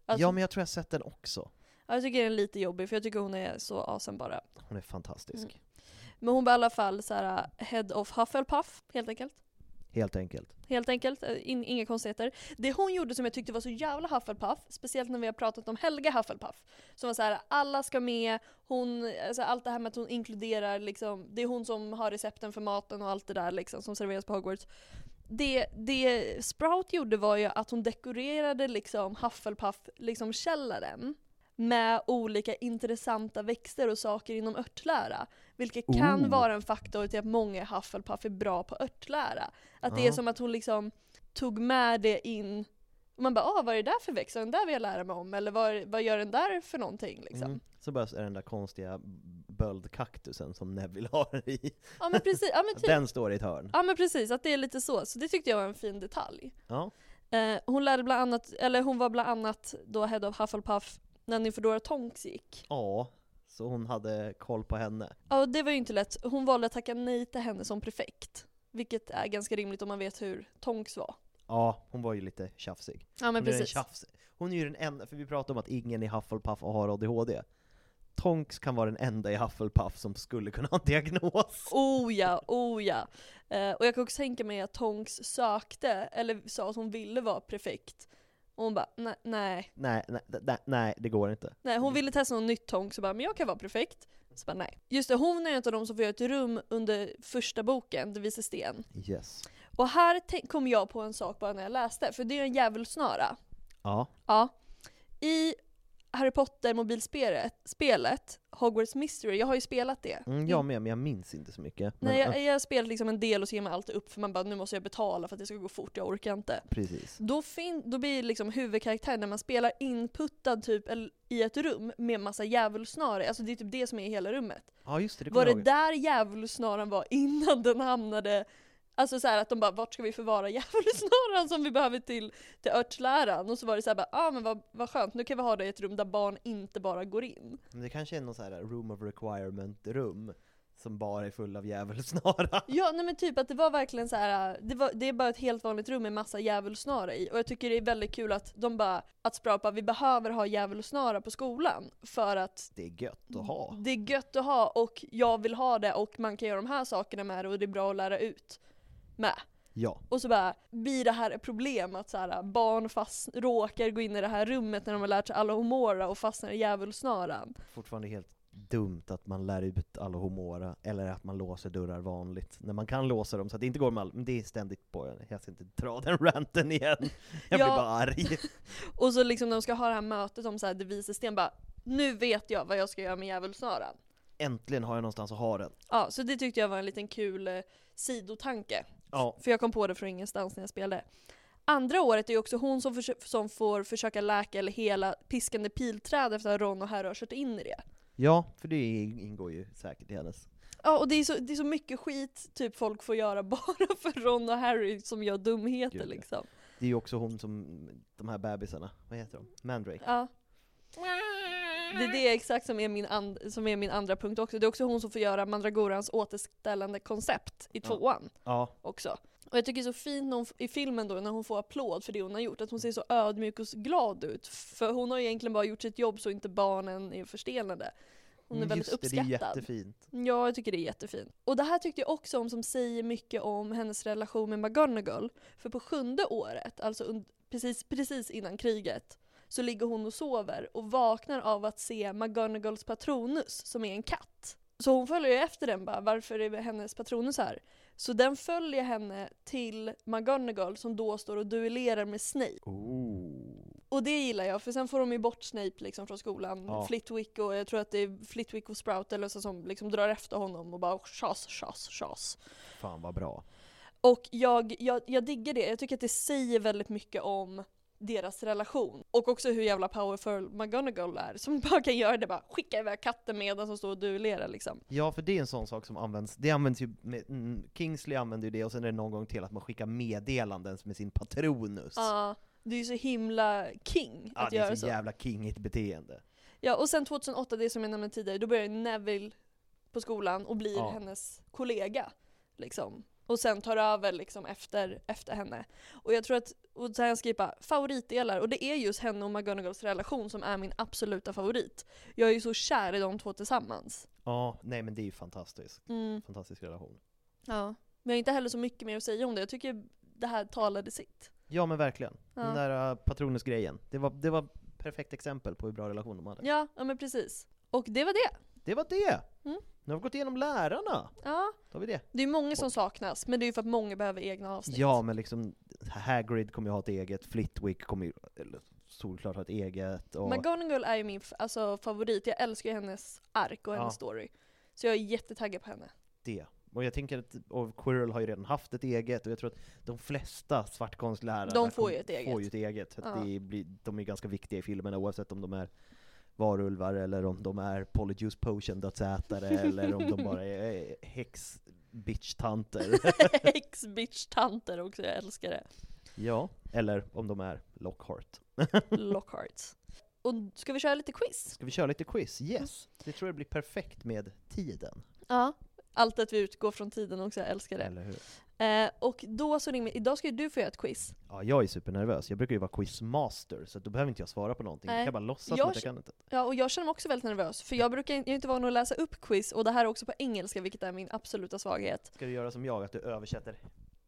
Alltså, ja men jag tror jag sett den också. ja, jag tycker den är lite jobbig för jag tycker hon är så awesome bara. Hon är fantastisk. Mm. Men hon var i alla fall så här head of Hufflepuff, helt enkelt. Helt enkelt. Helt enkelt, eh, in, inga konstigheter. Det hon gjorde som jag tyckte var så jävla Hufflepuff, speciellt när vi har pratat om Helga Hufflepuff, som var så här: alla ska med, hon, alltså allt det här med att hon inkluderar liksom, det är hon som har recepten för maten och allt det där liksom som serveras på Hogwarts. Det, det Sprout gjorde var ju att hon dekorerade liksom Hufflepuff, liksom med olika intressanta växter och saker inom örtlära. Vilket kan Oh. vara en faktor till att många Hufflepuff är bra på örtlära. Att det är som att hon liksom tog med det in och man bara ah, vad är det där för växt? Den där vill jag lära mig om. Eller vad, vad gör den där för någonting liksom? Mm. Så bara är den där konstiga böldkaktusen som Neville <laughs> har i. Ja men precis, ja men typ. Den står i ett hörn. Ja men precis, att det är lite så. Så det tyckte jag var en fin detalj. Ja. Eh, hon lärde bland annat, eller hon var bland annat då head of Hufflepuff när Nymfedora Tonks gick. Ja, så hon hade koll på henne. Ja och det var ju inte lätt. Hon valde att tacka nej till henne som prefekt. Vilket är ganska rimligt om man vet hur Tonks var. Ja, hon var ju lite tjafsig. Ja men hon är precis. tjafs. Hon är ju den enda, för vi pratade om att ingen i Hufflepuff har ADHD. Tonks kan vara den enda i Hufflepuff som skulle kunna ha en <laughs> diagnos. Oh ja, oh ja. Eh, och jag kan också tänka mig att Tonks sökte, eller sa att hon ville vara prefekt. Och hon bara, nej, nej. Nej, nej, nej, det går inte. Nej, hon ville testa något nytt Tonks och bara, men jag kan vara prefekt. Så bara, nej. Just det, hon är en av de som får göra ett rum under första boken, Det vise sten. Yes. Och här kom jag på en sak bara när jag läste, för det är en djävulsnara. Ja. Ja. I Harry Potter mobilspelet, spelet, Hogwarts Mystery, jag har ju spelat det. Mm, jag med, men jag minns inte så mycket. Men, Nej, ja, jag, jag har spelat liksom en del och så ger man alltid upp för man bara nu måste jag betala för att det ska gå fort, jag orkar inte. Precis. Då, fin- då blir liksom huvudkaraktären när man spelar inputtad typ el- i ett rum med massa djävulsnaror, alltså det är typ det som är i hela rummet. Ja just det, det Var kommer det jag ihåg. där djävulsnaran var innan den hamnade Alltså så här att de bara, vart ska vi förvara djävulsnaran som vi behöver till, till örtläran? Och så var det så här bara, ah, men vad, vad skönt, nu kan vi ha det i ett rum där barn inte bara går in. Men det kanske är någon så här room of requirement-rum som bara är full av djävulsnara. Ja nej men typ att det var verkligen så här. Det, var, det är bara ett helt vanligt rum med massa djävulsnara i. Och jag tycker det är väldigt kul att de bara, att Sprapa, vi behöver ha djävulsnara på skolan. För att Det är gött att ha. det är gött att ha och jag vill ha det och man kan göra de här sakerna med det och det är bra att lära ut med. Ja. Och så bara blir det här ett problem att så här, barn fast, råkar gå in i det här rummet när de har lärt sig alla homora och fastnar i djävulsnaran. Fortfarande helt dumt att man lär ut Alohomora, eller att man låser dörrar vanligt. När man kan låsa dem så att det inte går med all, men det är ständigt på, jag ska inte dra den <laughs> ranten igen. Jag blir Ja. bara arg. <laughs> Och så liksom när de ska ha det här mötet om så här, sten bara Nu vet jag vad jag ska göra med djävulsnaran. äntligen har jag någonstans att ha den. Ja, så det tyckte jag var en liten kul eh, sidotanke. Ja. För jag kom på det från ingenstans när jag spelade. Andra året är ju också hon som, som får försöka läka eller hela piskande pilträd efter att Ron och Harry har kört in i det. Ja, för det ingår ju säkert i hennes. Ja, och det är, så, det är så mycket skit typ folk får göra <laughs> bara för Ron och Harry som gör dumheter Gud, liksom. Det är ju också hon som, de här bebisarna, vad heter de? Mandrake. Ja. Det är det exakt som är, min and, som är min andra punkt också. Det är också hon som får göra Mandragorans återställande koncept i tvåan Ja, också. Och jag tycker det är så fint hon, i filmen då när hon får applåd för det hon har gjort, att hon ser så ödmjuk och glad ut. För hon har ju egentligen bara gjort sitt jobb så inte barnen är förstelnade. Hon är Mm, väldigt just det, det är uppskattad. jättefint. Ja, jag tycker det är jättefint. Och det här tyckte jag också om som säger mycket om hennes relation med McGonagall. För på sjunde året, alltså precis, precis innan kriget, så ligger hon och sover och vaknar av att se McGonagalls patronus, som är en katt. Så hon följer ju efter den bara, varför är hennes patronus här? Så den följer henne till McGonagall som då står och duellerar med Snape. Och det gillar jag, för sen får de ju bort Snape liksom från skolan. Ja. Flitwick och jag tror att det är Flitwick och Sprout eller så som liksom drar efter honom och bara tjas, tjas, tjas. Fan vad bra. Och jag, jag, jag diggar det, jag tycker att det säger väldigt mycket om deras relation. Och också hur jävla powerful McGonagall är, som bara kan göra det bara skicka iväg katten medan som står och duellerar liksom. Ja, för det är en sån sak som används, det används ju, med, mm, Kingsley använder ju det, och sen är det någon gång till att man skickar meddelanden med sin patronus. Ja, det är ju så himla king Ja, att det göra är så så. jävla kingigt beteende. Ja, och sen 2008, det som jag nämnde tidigare, då börjar Neville på skolan och blir Ja. hennes kollega. Liksom. Och sen tar över liksom efter, efter henne. Och jag tror att, och så här jag skriver favoritdelar, och det är just henne och McGonagalls relation som är min absoluta favorit. Jag är ju så kär i de två tillsammans. Ja, nej men det är ju fantastiskt. Mm. Fantastisk relation. Ja. Men jag har inte heller så mycket mer att säga om det, jag tycker det här talade sitt. Ja men verkligen. Ja. Den där uh, patronusgrejen. Det var, det var perfekt exempel på hur bra relation de hade. Ja, ja men precis. Och det var det. Det var det! Mm. Nu har vi gått igenom lärarna. Ja, Då har vi det. det är många som saknas, men det är ju för att många behöver egna avsnitt. Ja, men liksom Hagrid kommer ju ha ett eget, Flitwick kommer ju eller, solklart ha ett eget. Och, McGonagall är ju min alltså, favorit, jag älskar ju hennes ark och hennes Ja. story. Så jag är jättetaggad på henne. det. Och jag tänker att och Quirrell har ju redan haft ett eget, och jag tror att de flesta svartkonstlärare De får ju ett eget. Får ju ett eget. Ja. det blir, de är ganska viktiga i filmerna oavsett om de är varulvar eller om de är Polyjuice Potion dödsätare eller om de bara är häx bitch-tanter. <laughs> Ex-bitch-tanter också, jag älskar det. ja, eller om de är Lockhart. <laughs> Lockhart. Och ska vi köra lite quiz? Ska vi köra lite quiz? Yes! Det tror jag blir perfekt med tiden. Ja. Allt att vi utgår från tiden också, jag älskar det. Eller hur? Eh, och då så ringer idag ska ju du få göra ett quiz. Ja, jag är supernervös. Jag brukar ju vara quizmaster, så då behöver inte jag svara på någonting. Nej. Jag kan bara låtsas Jag att jag kan inte. Ja, och jag känner mig också väldigt nervös, för jag brukar jag är inte van att läsa upp quiz, och det här är också på engelska, vilket är min absoluta svaghet. Ska du göra som jag, att du översätter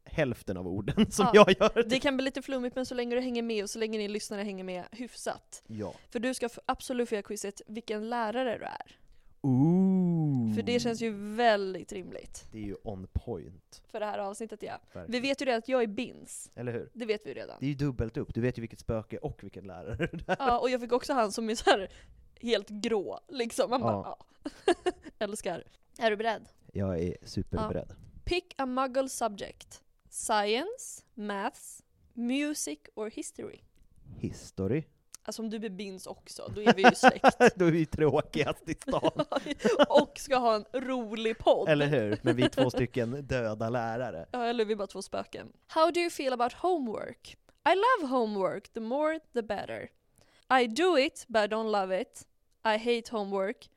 hälften av orden som Ja, jag gör? Det kan bli lite flummigt, men så länge du hänger med och så länge ni lyssnare hänger med hyfsat. Ja. För du ska absolut få göra quizet vilken lärare du är. Ooh. För det känns ju väldigt rimligt. Det är ju on point. För det här avsnittet ja. Vi Verkligen. vet ju det att jag är bins. Eller hur? Det vet vi ju redan. Det är ju dubbelt upp. Du vet ju vilket spöke och vilken lärare det är. Ja, och jag fick också han som är så här helt grå, liksom. Man bara, Ja. ja. <laughs> Älskar. Är du beredd? Jag är superberedd. Pick a muggle subject. Science, maths, music or history. History. Alltså om du blir bins också, då är vi ju släkt. <laughs> Då är vi tråkigast i stan. <laughs> och ska ha en rolig podd. Eller hur? Men vi är två stycken döda lärare. Ja, eller vi är bara två spöken. How do you feel about homework? I love homework, the more the better. I do it, but I don't love it. I hate homework.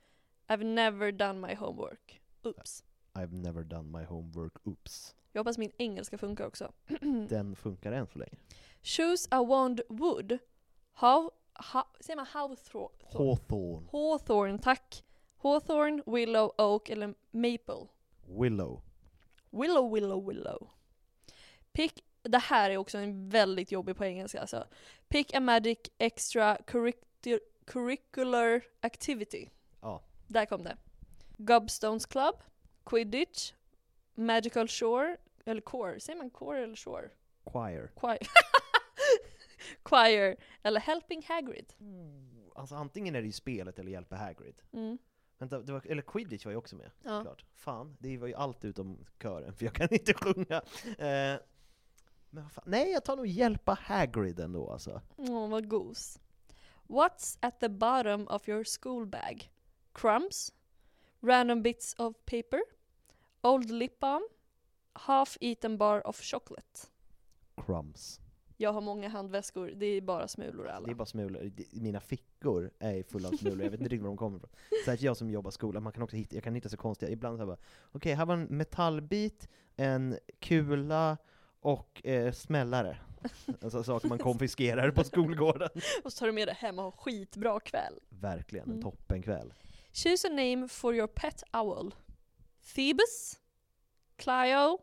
I've never done my homework. Oops. I've never done my homework, oops. Jag hoppas min engelska funkar också. <clears throat> Den funkar än så länge. Choose a wand wood. How, how, säger man hawthorn? Hawthorne. Hawthorn, tack. Hawthorn, willow, oak eller maple. Willow. Willow, willow, willow. Pick, det här är också en väldigt jobbig på engelska alltså. Pick a magic extra curricu- curricular activity. Ja. Där kom det. Gobstones Club, Quidditch, Magical Shore, eller Core, säger man Core eller Shore? Choir. Choir. <laughs> <laughs> Choir, eller Helping Hagrid. Alltså antingen är det ju spelet eller hjälpa Hagrid. Mm. Vänta, det var, eller quidditch var ju också med, Ja. klart. Fan, det var ju allt utom kören, för jag kan <laughs> inte sjunga. Eh, men fan, nej jag tar nog hjälpa Hagrid ändå alltså. Åh, vad gos. What's at the bottom of your school bag? Crumbs? Random bits of paper? Old lip balm? Half-eaten bar of chocolate? Crumbs. Jag har många handväskor, det är bara smulor alla. Det är bara smulor. Mina fickor är fulla av smulor, jag vet inte riktigt var de kommer ifrån. Särskilt jag som jobbar skola, man kan också hitta, jag kan hitta så konstiga, ibland så här bara, okej här var en metallbit, en kula och eh, smällare. Alltså saker man konfiskerar på skolgården. <laughs> Och så tar du med det hem och har skitbra kväll. Verkligen, en Mm. toppenkväll. Choose a name for your pet owl. Phoebus? Clio?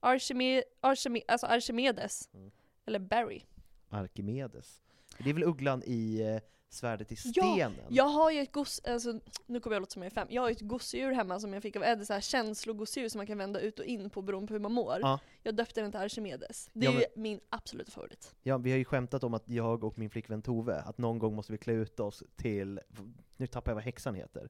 Archime- Archime- alltså Archimedes? Mm. Eller Barry? Arkimedes. Det är väl ugglan i eh, Svärdet i Ja, stenen? Jag har ju ett goss, alltså, nu kommer jag låta som jag är fem. Jag har ju ett gosedjur hemma som jag fick av Eddie, så här känslogosedjur som man kan vända ut och in på beroende på hur man mår. Ja. Jag döpte den till Archimedes. Det Ja, är men- ju min absoluta favorit. Ja, vi har ju skämtat om att jag och min flickvän Tove, att någon gång måste vi klä ut oss till, nu tappar jag vad häxan heter.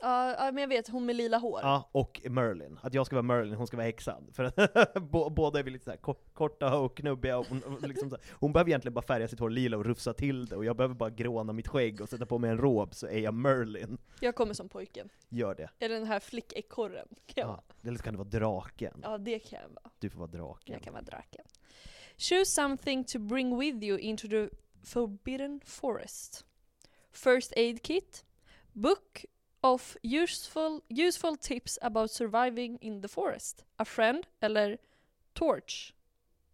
Ja, ja, men jag vet, hon med lila hår. Ja, och Merlin. Att jag ska vara Merlin, hon ska vara häxan. För att <laughs> båda är vi lite så här kor- korta och knubbiga, och hon, och liksom här, hon behöver egentligen bara färga sitt hår lila och rufsa till det, och jag behöver bara gråna mitt skägg och sätta på mig en rob, så är jag Merlin. Jag kommer som pojken. Gör det. Eller den här flickekorren. Kan jag vara. Ja. Eller så kan det vara draken. Ja, det kan jag vara. Du får vara draken. Jag kan vara draken. Choose something to bring with you into the forbidden forest. First aid kit. Book of useful, useful tips about surviving in the forest. A friend eller torch.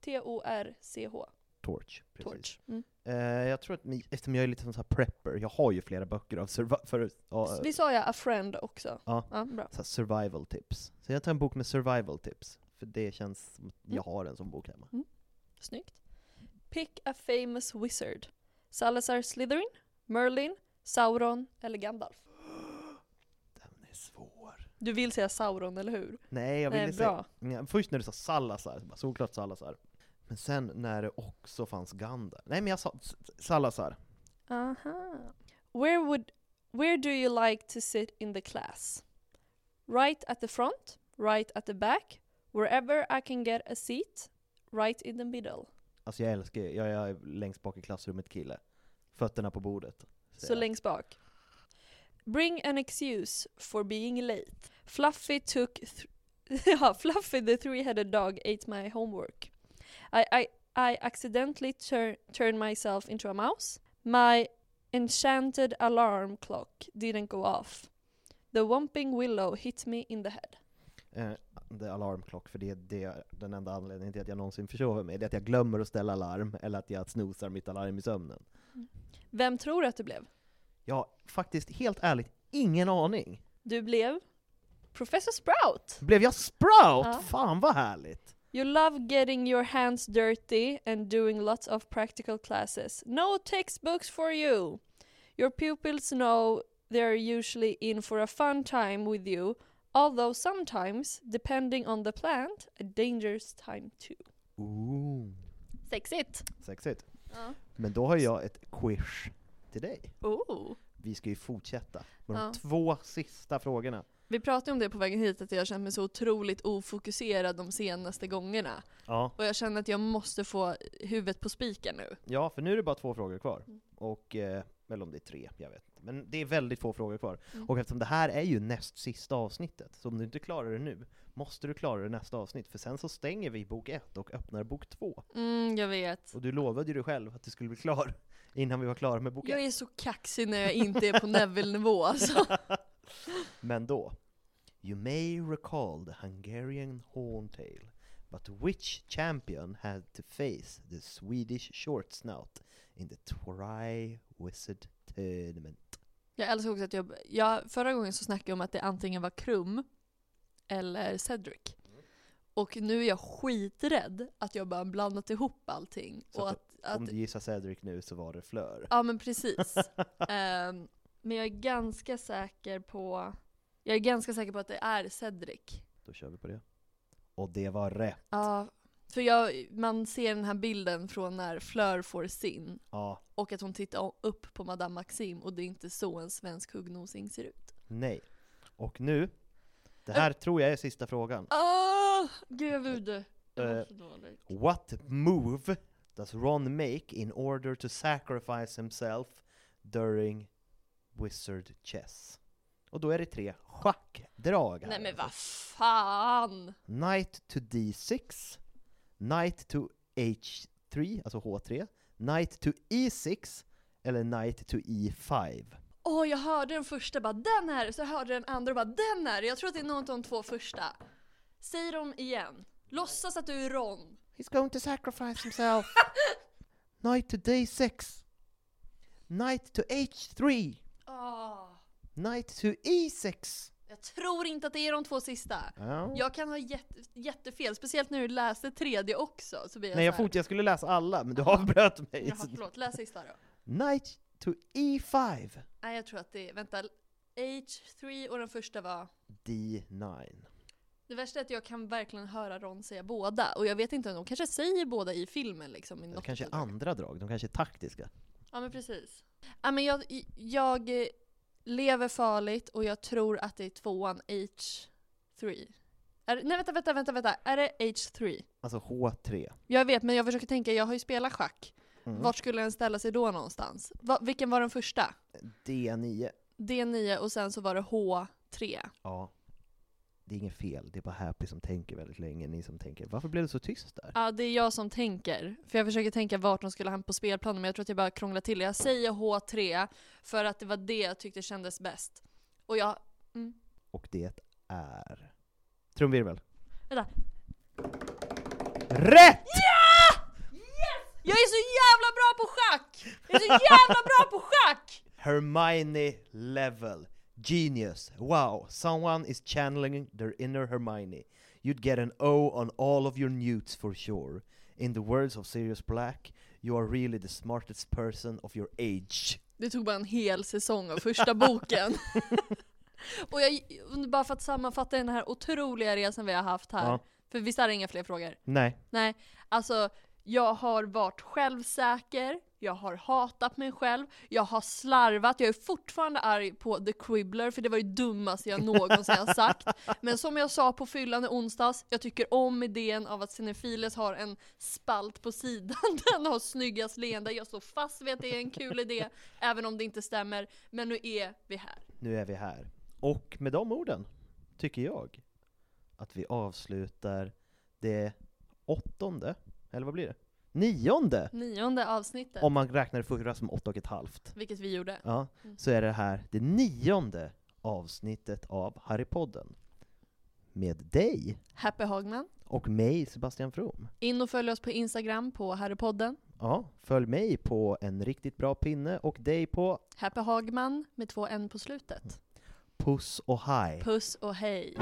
T-O-R-C-H. Torch. Precis. Torch. Mm. Eh, jag tror att, mi- eftersom jag är lite som så här prepper, jag har ju flera böcker av survi- för, ja, Vi sa ja, a friend också. Ja. Ja, bra. så survival tips. Så jag tar en bok med survival tips, för det känns som att jag Mm. har en sån bok hemma. Snyggt. Pick a famous wizard. Salazar Slytherin, Merlin, Sauron eller Gandalf. Du vill säga Sauron, eller hur? Nej, jag ville Nej, säga... bra. Ja, först när du sa Salazar, så bara, såklart Salazar. Men sen när det också fanns Gandalf. Nej men jag sa S- Salazar. Aha. Where would where do you like to sit in the class? Right at the front, right at the back, wherever I can get a seat, right in the middle. Alltså jag älskar jag, jag är längst bak i klassrummet kille. Fötterna på bordet. Så säger jag. längst bak. Bring an excuse for being late. Fluffy took th- <laughs> ja, Fluffy the three-headed dog ate my homework. I, I, I accidentally tur- turned myself into a mouse. My enchanted alarm clock didn't go off. The Whomping Willow hit me in the head. Eh, det är alarmklock, för det är det, den enda anledningen till att jag någonsin försover mig, det är att jag glömmer att ställa larm, eller att jag snosar mitt alarm i sömnen. Vem tror du att du blev? Har faktiskt, helt ärligt, ingen aning. Du blev Professor Sprout! Blev jag Sprout? Ja. Fan vad härligt! You love getting your hands dirty and doing lots of practical classes. No textbooks for you. Your pupils know they're usually in for a fun time with you, although sometimes, depending on the plant, a dangerous time too. Ooh. Sexigt! Sexigt. Ja. Men då har jag ett quiz till dig. Oh. Vi ska ju fortsätta med Ja. de två sista frågorna. Vi pratade om det på vägen hit, att jag har känt mig så otroligt ofokuserad de senaste gångerna. Ja. Och jag känner att jag måste få huvudet på spiken nu. Ja, för nu är det bara två frågor kvar. Mm. Och, eh, eller om det är tre, jag vet inte. Men det är väldigt få frågor kvar. Mm. Och eftersom det här är ju näst sista avsnittet, så om du inte klarar det nu, måste du klara det nästa avsnitt. För sen så stänger vi bok ett och öppnar bok två. Mm, jag vet. Och du lovade ju dig själv att du skulle bli klar innan vi var klara med bok Jag ett. är så kaxig när jag inte är på <laughs> Neville-nivå alltså. Men då. You may recall the Hungarian horn tale, but which champion had to face the Swedish short snout in the Tri Wizard Tournament? Jag älskar också att jag, jag, förra gången så snackade jag om att det antingen var Krum eller Cedric. Och nu är jag skiträdd att jag bara blandat ihop allting. Så och att, att, om att, du gissar Cedric nu så var det Flör. ja men precis. <laughs> Ehm, men jag är ganska säker på, jag är ganska säker på att det är Cedric. Då kör vi på det. Och det var rätt. Ja, för jag, man ser den här bilden från när Fleur får sin. Ja, Och att hon tittar upp på Madame Maxim och det är inte så en svensk huggnosing ser ut. nej. Och nu, det här tror jag är sista frågan. Åh, gud! Var Eh, så dåligt. What move does Ron make in order to sacrifice himself during Wizard Chess? Och då är det tre schackdrag här. Nej men vad fan! Knight to D6, Knight to H3, alltså H3, Knight to E6, eller Knight to E E5. Åh, jag hörde den första bara den är det, så jag hörde den andra bara den är det. Jag tror att det är någon av de två första. Säg dem igen. Låtsas att du är Ron. He's going to sacrifice himself. <laughs> Knight to D6, Knight to H3, Åh, Knight to E6. jag tror inte att det är de två sista. Ja. Jag kan ha jätte, jättefel, speciellt när du läste tredje också. Så blir jag Nej, jag, fort, jag skulle läsa alla, men du avbröt mig. Jaha, förlåt, läs sista då. Knight to E5, Nej, jag tror att det är, vänta, H3 och den första var D9. Det värsta är att jag kan verkligen höra Ron säga båda, och jag vet inte om de kanske säger båda i filmen liksom. I Det kanske är andra drag, de kanske är taktiska. Ja men precis. Ja men jag, jag eh, lever farligt och jag tror att det är tvåan H3. Är, nej vänta, vänta, vänta, vänta. Är det H3? Alltså H3. Jag vet, men jag försöker tänka, jag har ju spelat schack. Mm. Vart skulle den ställa sig då någonstans? Va, vilken var den första? D9. D9 och sen så var det H3. Ja. Det är inget fel, det är bara Happy som tänker väldigt länge, ni som tänker varför blev det så tyst där? Ja, det är jag som tänker. För jag försöker tänka vart de skulle hamna på spelplanen, men jag tror att jag bara krånglar till det. Jag säger H3 för att det var det jag tyckte kändes bäst. Och jag... Mm, Och det är... Trumvirvel. vänta. Rätt! Ja! Yes! Jag är så jävla bra på schack! Jag är så jävla bra på schack! Hermione level. Genius. Wow, someone is channeling their inner Hermione. You'd get an O on all of your newts for sure. In the words of Sirius Black, you are really the smartest person of your age. Det tog bara en hel säsong av första boken. <laughs> Och jag, bara för att sammanfatta den här otroliga resan vi har haft här. Ja. För visst är det inga fler frågor? Nej. Nej, alltså jag har varit självsäker, jag har hatat mig själv, jag har slarvat, jag är fortfarande arg på The Quibbler för det var det dummaste jag någonsin har sagt. Men som jag sa på fyllan i onsdags, jag tycker om idén av att Cinefiles har en spalt på sidan, <laughs> den har snyggast leende, jag står fast vid att det är en kul idé, även om det inte stämmer. Men nu är vi här. Nu är vi här. Och med de orden tycker jag att vi avslutar det åttonde, eller vad blir det? Nionde! Nionde avsnittet, Om man räknar det förra som åtta och ett halvt. vilket vi gjorde. Ja, Mm. så är det här det nionde avsnittet av Harrypodden. Med dig Happy Hagman. och mig, Sebastian From. In och följ oss på Instagram på Harrypodden. Ja, följ mig på en riktigt bra pinne och dig på Happy Hagman med två N på slutet. Puss och Hej. Puss och hej.